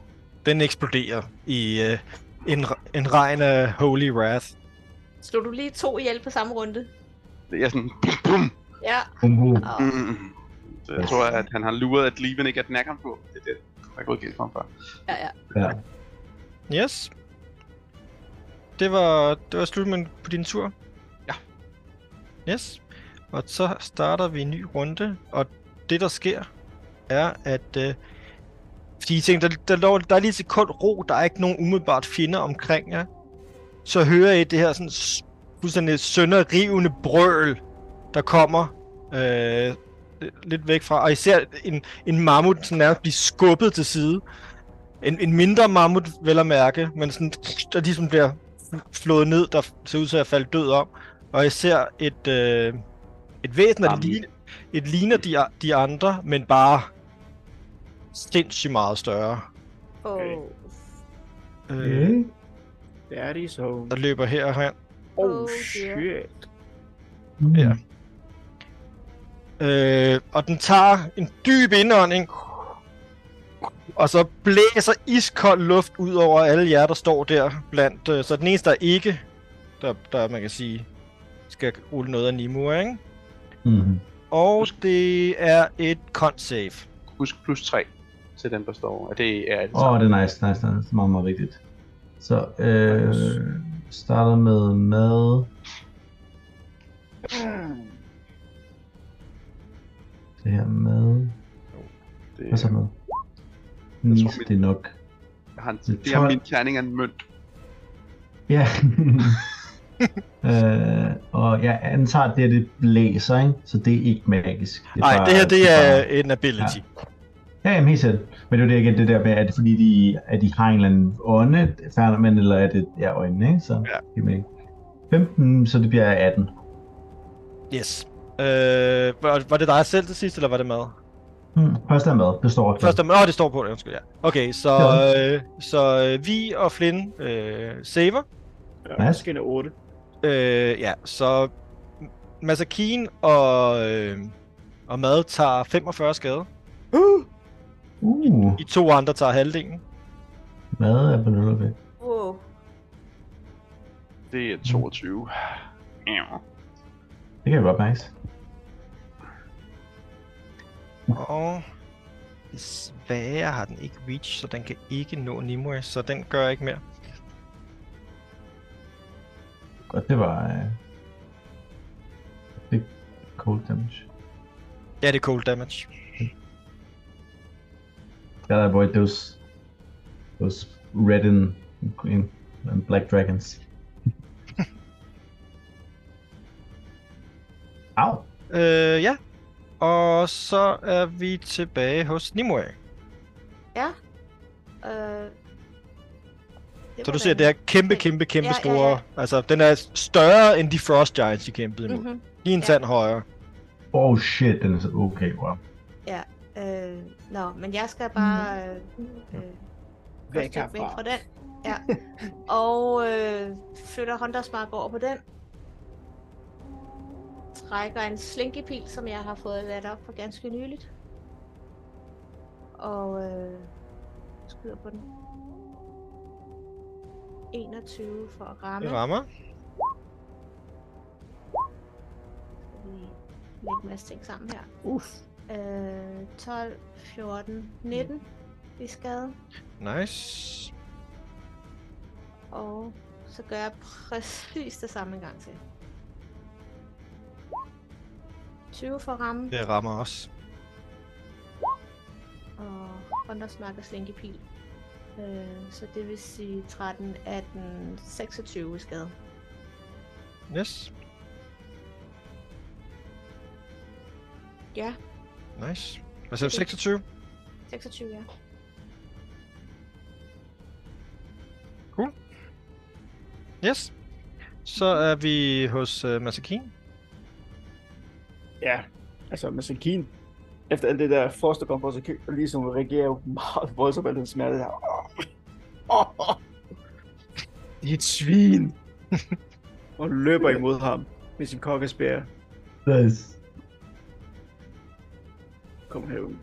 Den eksploderer i øh, en, en regn af holy wrath. Slog du lige to ihjel på samme runde? Det er sådan... Bum, bum. Ja. Bum, bum. Og Mm. Så jeg tror, at han har luret, at Leven ikke er den ham på. Det er det, der er gået galt for ham før. ja, ja. Ja. Yes. Det var, det var slutningen på din tur? Yes. Og så starter vi en ny runde, og det der sker, er at... Øh, fordi I tænker, der, der, der, der er lige et sekund ro, der er ikke nogen umiddelbart fjender omkring jer. Så hører I det her sådan fuldstændig sønderrivende brøl, der kommer øh, lidt væk fra, og I ser en, en mammut sådan nærmest blive skubbet til side. En, en mindre mammut, vel at mærke, men sådan, der ligesom bliver flået ned, der ser ud til at falde død om. Og jeg ser et, øh, et væsen, der ligner, et ligner de, de andre, men bare sindssygt meget større. Oh. Øh, Okay. Daddy's home. der løber her og her. Oh, Oh, dear. shit. Mm. Ja. Øh, og den tager en dyb indånding, og så blæser iskold luft ud over alle jer, der står der blandt. Øh, så den eneste, der ikke, der, der man kan sige, skal rulle noget af Nimue, ikke? Mm. Og det er et con save. Husk plus 3 til den, der står. Og det er det Åh, oh, det er nice, nice, nice. Det er meget, meget vigtigt. Så, øh, starter med mad. Det her mad. det, Hvad så med? Jeg Nis, tror, mit- det er nok. Jeg har en, Det er det er 12. min terning af en mønt. Ja. <laughs> <laughs> øh, og jeg antager, at det, er det blæser, ikke? Så det er ikke magisk. Det er Nej, bare- det her det er er bare- en ability. Ja, jamen helt selv. Men det er jo det igen, det der med, er det fordi, de, at de har en eller anden ånde, Færnermand, eller er det ja, øjnene, ikke? Så, Ja. det er med. 15, så det bliver 18. Yes. Øh, var, var det dig selv til sidst, eller var det mad? Hmm. Første er mad, det står også. Først, åh, det står på det, undskyld, ja. Okay, så, øh, så øh, vi og Flynn øh, saver. Ja, en 8. Øh, ja, så Masakine og, øh, og Mad tager 45 skade. Uh, De to andre tager halvdelen. mad er på 0 ved. Wow. Det er 22. Ja. Det kan jeg godt mærke. Og desværre har den ikke reach, så den kan ikke nå Nimue, så den gør ikke mere. Godt, det var... Øh, cold damage. Ja, det er cold damage. Gotta avoid those those red and green and black dragons. <laughs> Au. Øh, ja. Og så er vi tilbage hos Nimue. Ja. Øh, det Så du ser, det er kæmpe, kæmpe, kæmpe Ja, ja, store... ja. Altså, den er større end de Frost Giants, de kæmpede imod. Mhm. Lige en Ja. tand højere. Oh shit, den er så okay, wow. Ja. Øh, nå, men jeg skal bare øh, øh, Væk fra den. Ja. <laughs> Og øh, flytter Huntersmark over på den. Trækker en slinkepil, som jeg har fået ladt op for ganske nyligt. Og øh, skyder på den. 21 for at ramme. Det rammer. Skal vi lægge en masse ting sammen her. Uff. Øh, 12, 14, 19 i skade. Nice. Og så gør jeg præcis det samme en gang til. 20 for at ramme, Det rammer også. og Huntersmark og Slinkepil. Øh, så det vil sige 13, 18, 26 i skade. Yes. Ja, Nice. Hvad siger du? 26? 26, ja. Yes. Så er vi hos uh, Masakin. Ja, altså med Sakin. Efter alt det der frost, der kom på Sakin, ligesom reagerer jo meget voldsomt al den smerte der. Det er et svin. <laughs> og løber imod ham med sin kokkespær. Nice. Kom herud.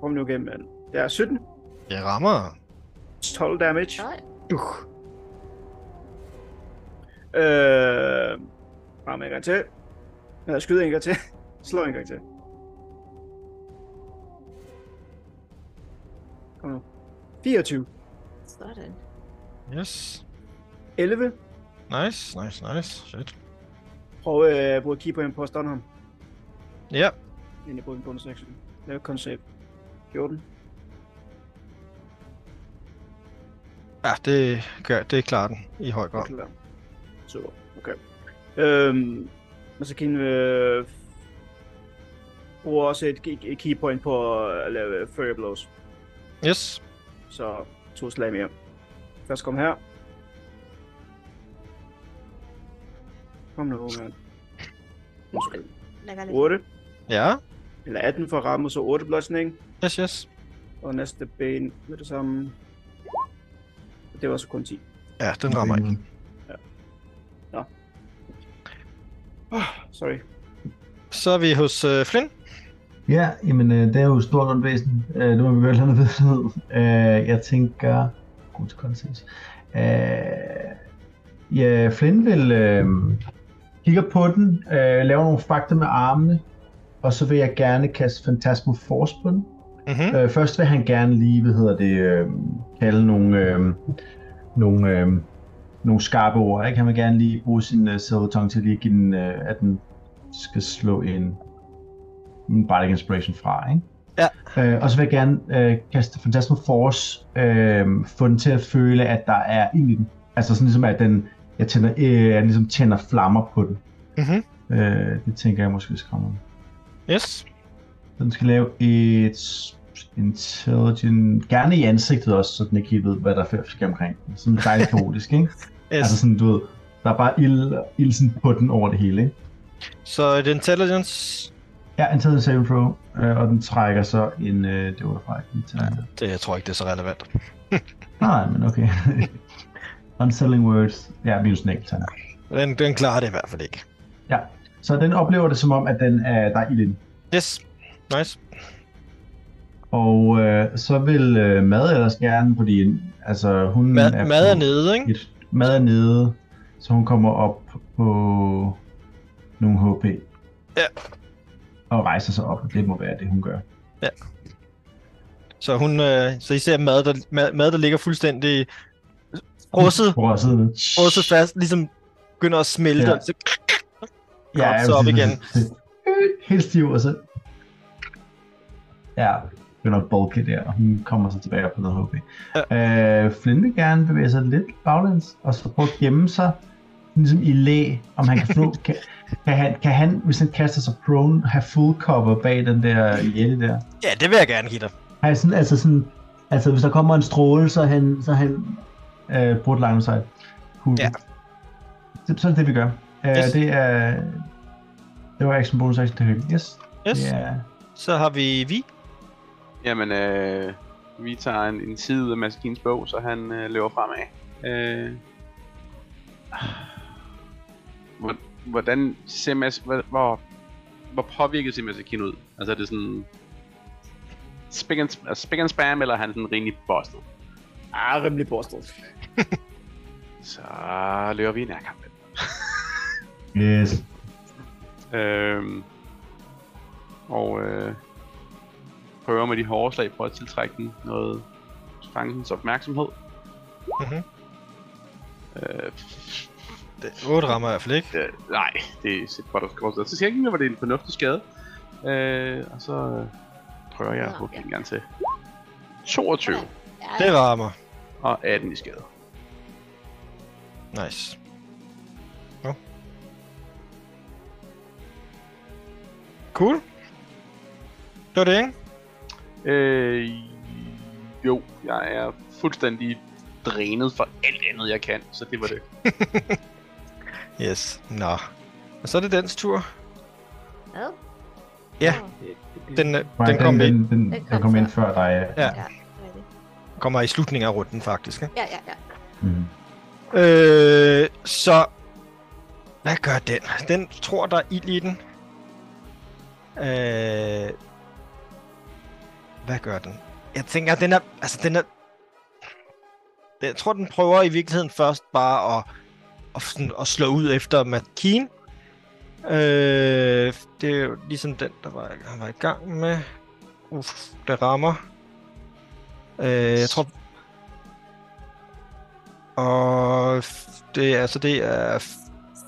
Kom nu igennem, mand. Det er 17. Det rammer. 12 damage. Nej, Uh. Øh... Rammer en gang til. Jeg skyder en gang til. <laughs> Slå en gang til. Kom nu. 24. sådan. Yes. 11. Nice, nice, nice. Shit. Prøv øh, at bruge key på på at stunne ham. Ja. Inden jeg bruger en bonus action. Lav save. 14. Ja, det gør det klarer den i høj grad. Klar. Super. Okay. Øhm, men så kan øh, bruger også et, et, et key point på at lave furry blows. Yes. Så to slag mere. Først kom her. Kom nu, mand. Undskyld. Lægger lidt. 8. Ja. Eller 18 for at ramme, og så 8 bludgeoning. Yes, yes. Og næste ben med det samme. Det var så kun 10. Ja, den rammer ikke. Oh, sorry. Så er vi hos uh, Flynn. Ja, jamen øh, det er jo stort ondt væsen. Øh, nu har vi godt noget ved. Øh, jeg tænker... God til konsensus. Øh, ja, Flynn vil øh, kigge på den, øh, lave nogle fakta med armene, og så vil jeg gerne kaste Phantasmal Force på den. Mhm. Øh, først vil han gerne lige, hvad hedder det, øh, kalde nogle, øh, nogle, øh, nogle skarpe ord. Ikke? Han vil gerne lige bruge sin øh, silver tongue til lige at give den, øh, at den skal slå en Bardic Inspiration fra. Ikke? Ja. Øh, og så vil jeg gerne øh, kaste Phantasmal Force, øh, få den til at føle, at der er ild i den. Altså sådan ligesom, at den, jeg tænder, øh, jeg ligesom tænder flammer på den. Mhm. Øh, det tænker jeg måske skræmmer. Yes. Den skal lave et intelligent, gerne i ansigtet også, så den ikke helt ved, hvad der sker omkring. Sådan dejligt kaotisk, ikke? <laughs> Yes. Altså sådan, du ved, der er bare ild, ild sådan på den over det hele, ikke? Så er det intelligence. Ja, intelligence saving throw, øh, og den trækker så en, øh, det var lige til. Det jeg tror ikke, det er så relevant. <laughs> Nej, men okay. <laughs> Unsettling words, ja, minus en enkelt. Den, den klarer det i hvert fald ikke. Ja, så den oplever det som om, at den er, der ild i den. Yes. Nice. Og øh, så vil øh, Mad ellers gerne, fordi altså, hun Mad, er, mad er nede, ikke? Et, mad er nede, så hun kommer op på nogle HP. Ja. Og rejser sig op, det må være det, hun gør. Så hun, øh, så I ser mad der, mad, mad, der ligger fuldstændig sidder <laughs> frosset fast, ligesom begynder at smelte, Ja. og så Ja, så op igen. Helt stiv, og så... Ja, begynder at bulke der, og hun kommer så tilbage op på noget HP. Ja. Øh, Flynn vil gerne bevæge sig lidt baglæns, og så prøve at gemme sig ligesom i læ, om han kan få... <laughs> kan, kan, han, kan han, hvis han kaster sig prone, have full cover bag den der jætte der? ja, det vil jeg gerne give dig. Sådan, altså sådan, altså hvis der kommer en stråle, så han, så han øh, brugt line. Cool. Ja. Så, så er det det, vi gør. Uh, Yes. Det er, det var action bonus action til. Yes. Yes. Er, Så har vi vi. Jamen, øh, vi tager en, en side ud af Maskins bog, så han øh, løber fremad. Øh, hvordan ser Mas, hvor, hvor, påvirket ser Masakin ud? Altså er det sådan spick and, spick and spam, eller er han sådan rimelig busted? Ah, rimelig borstet. <laughs> Så løber vi i nærkampen. <laughs> yes. Øhm, og øh, prøver med de hårde slag på at tiltrække den noget fange opmærksomhed. Mhm. Øh, Det, 8 rammer i hvert fald ikke. Øh, nej, det er godt at skrive. Så skal jeg ikke, var det en fornuftig skade. Øh, og så øh, prøver jeg at hugge ja. en gang til. 22 Ja, Det rammer. og 18 i skade. Nice. Nå. Cool. Det var det, ikke? Øh, jo, jeg er fuldstændig drænet for alt andet, jeg kan, så det var det. <laughs> Yes. Nå. Og så er det dens tur. Hvad? Ja. Den, øh, Nej, den, kom den, ind, den, den, Den den kom kom ind før. før dig. Ja. Ja, det er det. kommer i slutningen af runden, faktisk. Ikke? ja, ja. ja. Mm. Øh, så... Hvad gør den? Den tror, der er ild i den. Øh, hvad gør den? Jeg tænker, den er... Altså, den er... Jeg tror, den prøver i virkeligheden først bare at, at, sådan, at slå ud efter McKean. Øh, det er jo ligesom den, der var, han var i gang med. Uff, det rammer. Øh, jeg tror... Og det er, altså, det er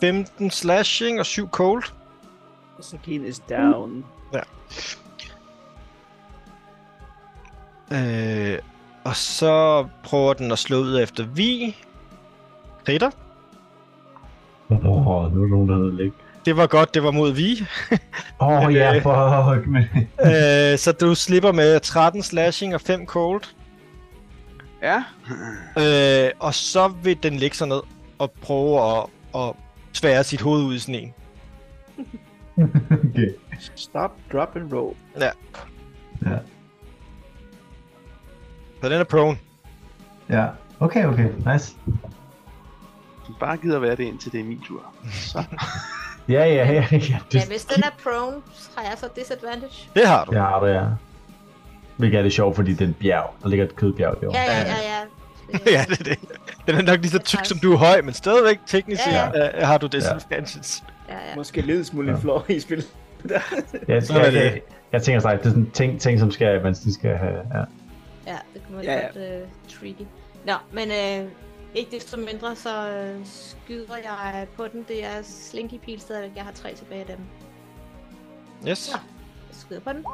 15 slashing og 7 cold. Sakin is down. Øh, og så prøver den at slå ud efter Vi. Ritter. Åh, oh, nu er nogen, der hedder læg. Det var godt, det var mod Vi. Åh, <laughs> oh, ja, fuck, men... <laughs> øh, så du slipper med 13 slashing og 5 cold. Ja. Øh, og så vil den lægge sig ned og prøve at, at tvære sit hoved ud i sådan en. <laughs> okay. Stop, drop and roll. Ja. Så den er prone. Ja. Okay, okay. Nice. Bare gider være det indtil det er min tur. Så. <laughs> Ja, ja, ja. ja. Ja, Det, hvis den er prone, har jeg så disadvantage. Det har du. det har du, ja. Hvilket er det sjovt, fordi den bjerg, der ligger et kødbjerg derovre. Ja, ja, ja, ja. <laughs> ja, det er det. Den er nok lige så tyk, som du er høj, men stadigvæk teknisk Ja, ja, har du disadvantage. ja, ja. Måske lidt smule Ja. ja. flår i spil. Jeg, Så er jeg, det- jeg, jeg tænker sig, det er sådan ting, ting som skal, man skal have. Ja. Ja, det kunne Ja, ja, ja. godt uh, tricky. Nå, men øh, ikke desto mindre, så øh, skyder jeg på den. Det er slinky pil stadigvæk. Jeg har tre tilbage af dem. Yes. Ja. Jeg skyder på den.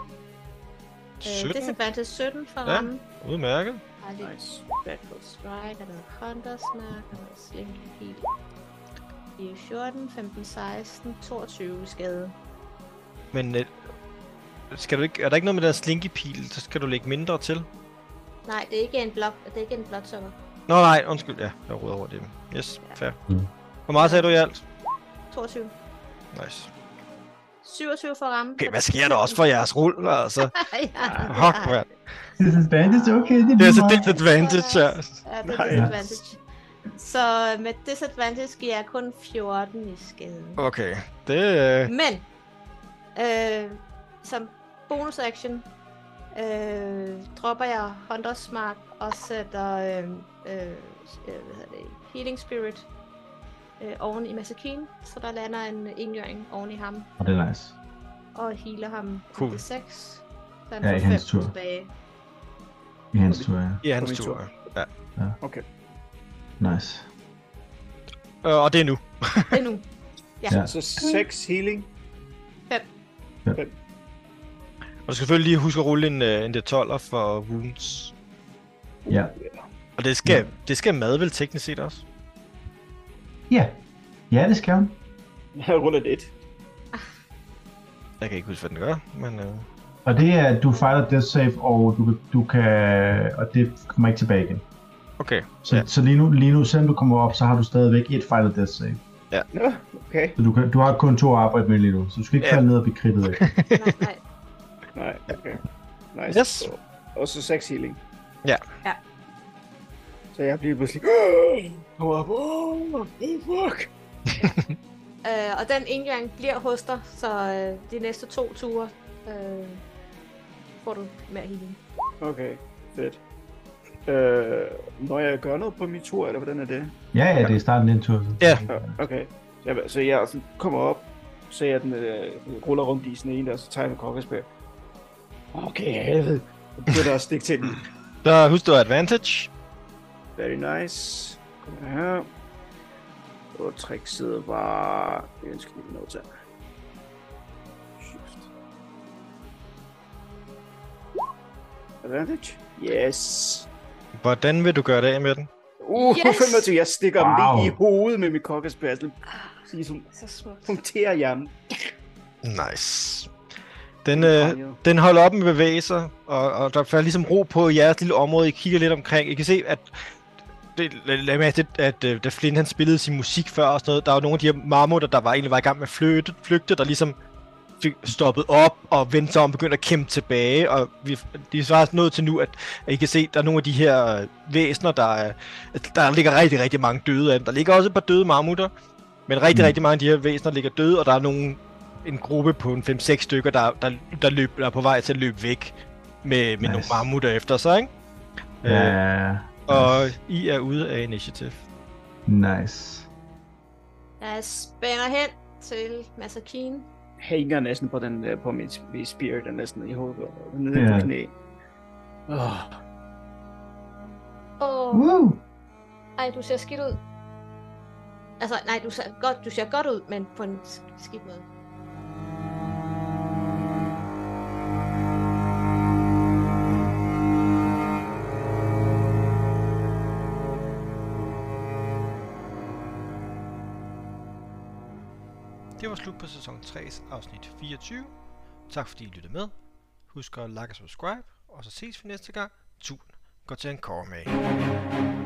Øh, 17. disadvantage 17 for Ja. rammen. Udmærket. Har lidt Nice. Dreadful Strike, og noget Countersmart, og noget Slinky Pil. I 14, 15, 16, 22 skade. Men øh, skal du ikke, er der ikke noget med den slinky pil, så skal du lægge mindre til? Nej, det er ikke en blok, det er ikke en blodsukker. Nå nej, undskyld, ja, jeg råder over det. Yes, fair. Mm. Hvor meget sagde du i alt? 22. Nice. 27 for ramme. Okay, hvad sker der også for jeres rull, altså? <laughs> ja, Fuck, mand. Disadvantage, okay, det er Det er lige så meget. disadvantage, ja. Ja, det er disadvantage. Så med disadvantage giver jeg kun 14 i skade. Okay, det... Øh... Men, øh, som bonus action, øh, dropper jeg Hunters Mark og sætter øh, øh, øh, hvad hedder det, Healing Spirit øh, oven i Masakin, så der lander en indgjøring oven i ham Og det er nice. og healer ham Cool. til 6. Så han Ja, i får hans 5 tur. tilbage. I hans tur, ja. I hans tur. tur. Ja. Okay. Nice. Øh, og det er nu. <laughs> Det er nu. Ja. Ja. Så 6 healing. Og du skal selvfølgelig lige huske at rulle en, øh, en D12'er for wounds. Ja. Og det skal, det skal mad vel teknisk set også. Ja. Ja, det skal hun. Jeg ruller det. Jeg kan ikke huske, hvad den gør, men... Øh... Og det er, at du fejler death save, og du, kan- du kan... Og det kommer ikke tilbage igen. Okay, Så, Ja. ja. så lige, nu, lige nu, selvom du kommer op, så har du stadigvæk et fejlet death save. Nå, okay. Så du, kan, du har kun to at arbejde med lige nu, så du skal ikke Ja. falde ned og blive kridtet af. <laughs> Nej, nej. Nej, okay. Nice. Yes. Og, og så 6 healing. Ja. Ja. Så jeg bliver pludselig... Kom op. Oh, oh, fuck. <laughs> Øh, og den indgang bliver hos dig, så øh, de næste to ture øh, får du mere healing. Okay, fedt. Øh, når jeg gør noget på min tur, eller hvordan er det? Ja, ja, det er starten af den tur. Ja. Ja, okay. Så jeg, så jeg sådan kommer op, ser jeg den øh, ruller rundt i sådan en, og så tager jeg en kokkespær. Okay, helvede. Og begynder at stikke til den. Der husk du har advantage. Very nice. Kommer her. Og trickset var... Jeg skal lige noget til. Shift. Advantage? Yes. Hvordan vil du gøre det af med den? Uh, <laughs> Yes! 25. Jeg stikker wow. dem lige i hovedet med min kokkespær. Så ligesom Så smukt. punkterer hjernen. Nice. Den, øh, den holder op med at bevæge sig, og, og der falder ligesom ro på jeres lille område. I kigger lidt omkring. I kan se, at det, lad, mærke til, at øh, da Flynn han spillede sin musik før og sådan noget, der var nogle af de her marmotter, der var egentlig var i gang med at flygte, flygte der ligesom fik stoppet op og vendte sig om og begyndte at kæmpe tilbage. Og vi, de er så nået til nu, at, at I kan se, at der er nogle af de her øh, væsener, der, er, der ligger rigtig, rigtig mange døde af dem. Der ligger også et par døde marmutter, men rigtig, Mm. rigtig mange af de her væsener ligger døde, og der er nogle en gruppe på en 5-6 stykker, der, der, der, løb, der er på vej til at løbe væk med, med nice. nogle Nice. marmutter efter sig, ikke? Øh, Ja, og <laughs> I er ude af initiativ. nice. Jeg spænder hen til Masakine. hænger næsten på den øh, på min, min spear, den er næsten i hovedet og nede Ja. på knæ. Oh, Åh, Woo! ej, du ser skidt ud. Altså, nej, du ser godt, du ser godt ud, men på en sk- skidt måde. Var slut på sæson 3's afsnit 24. Tak fordi I lyttede med. Husk at like og subscribe, og så ses vi næste gang. Turen går til en kåre med.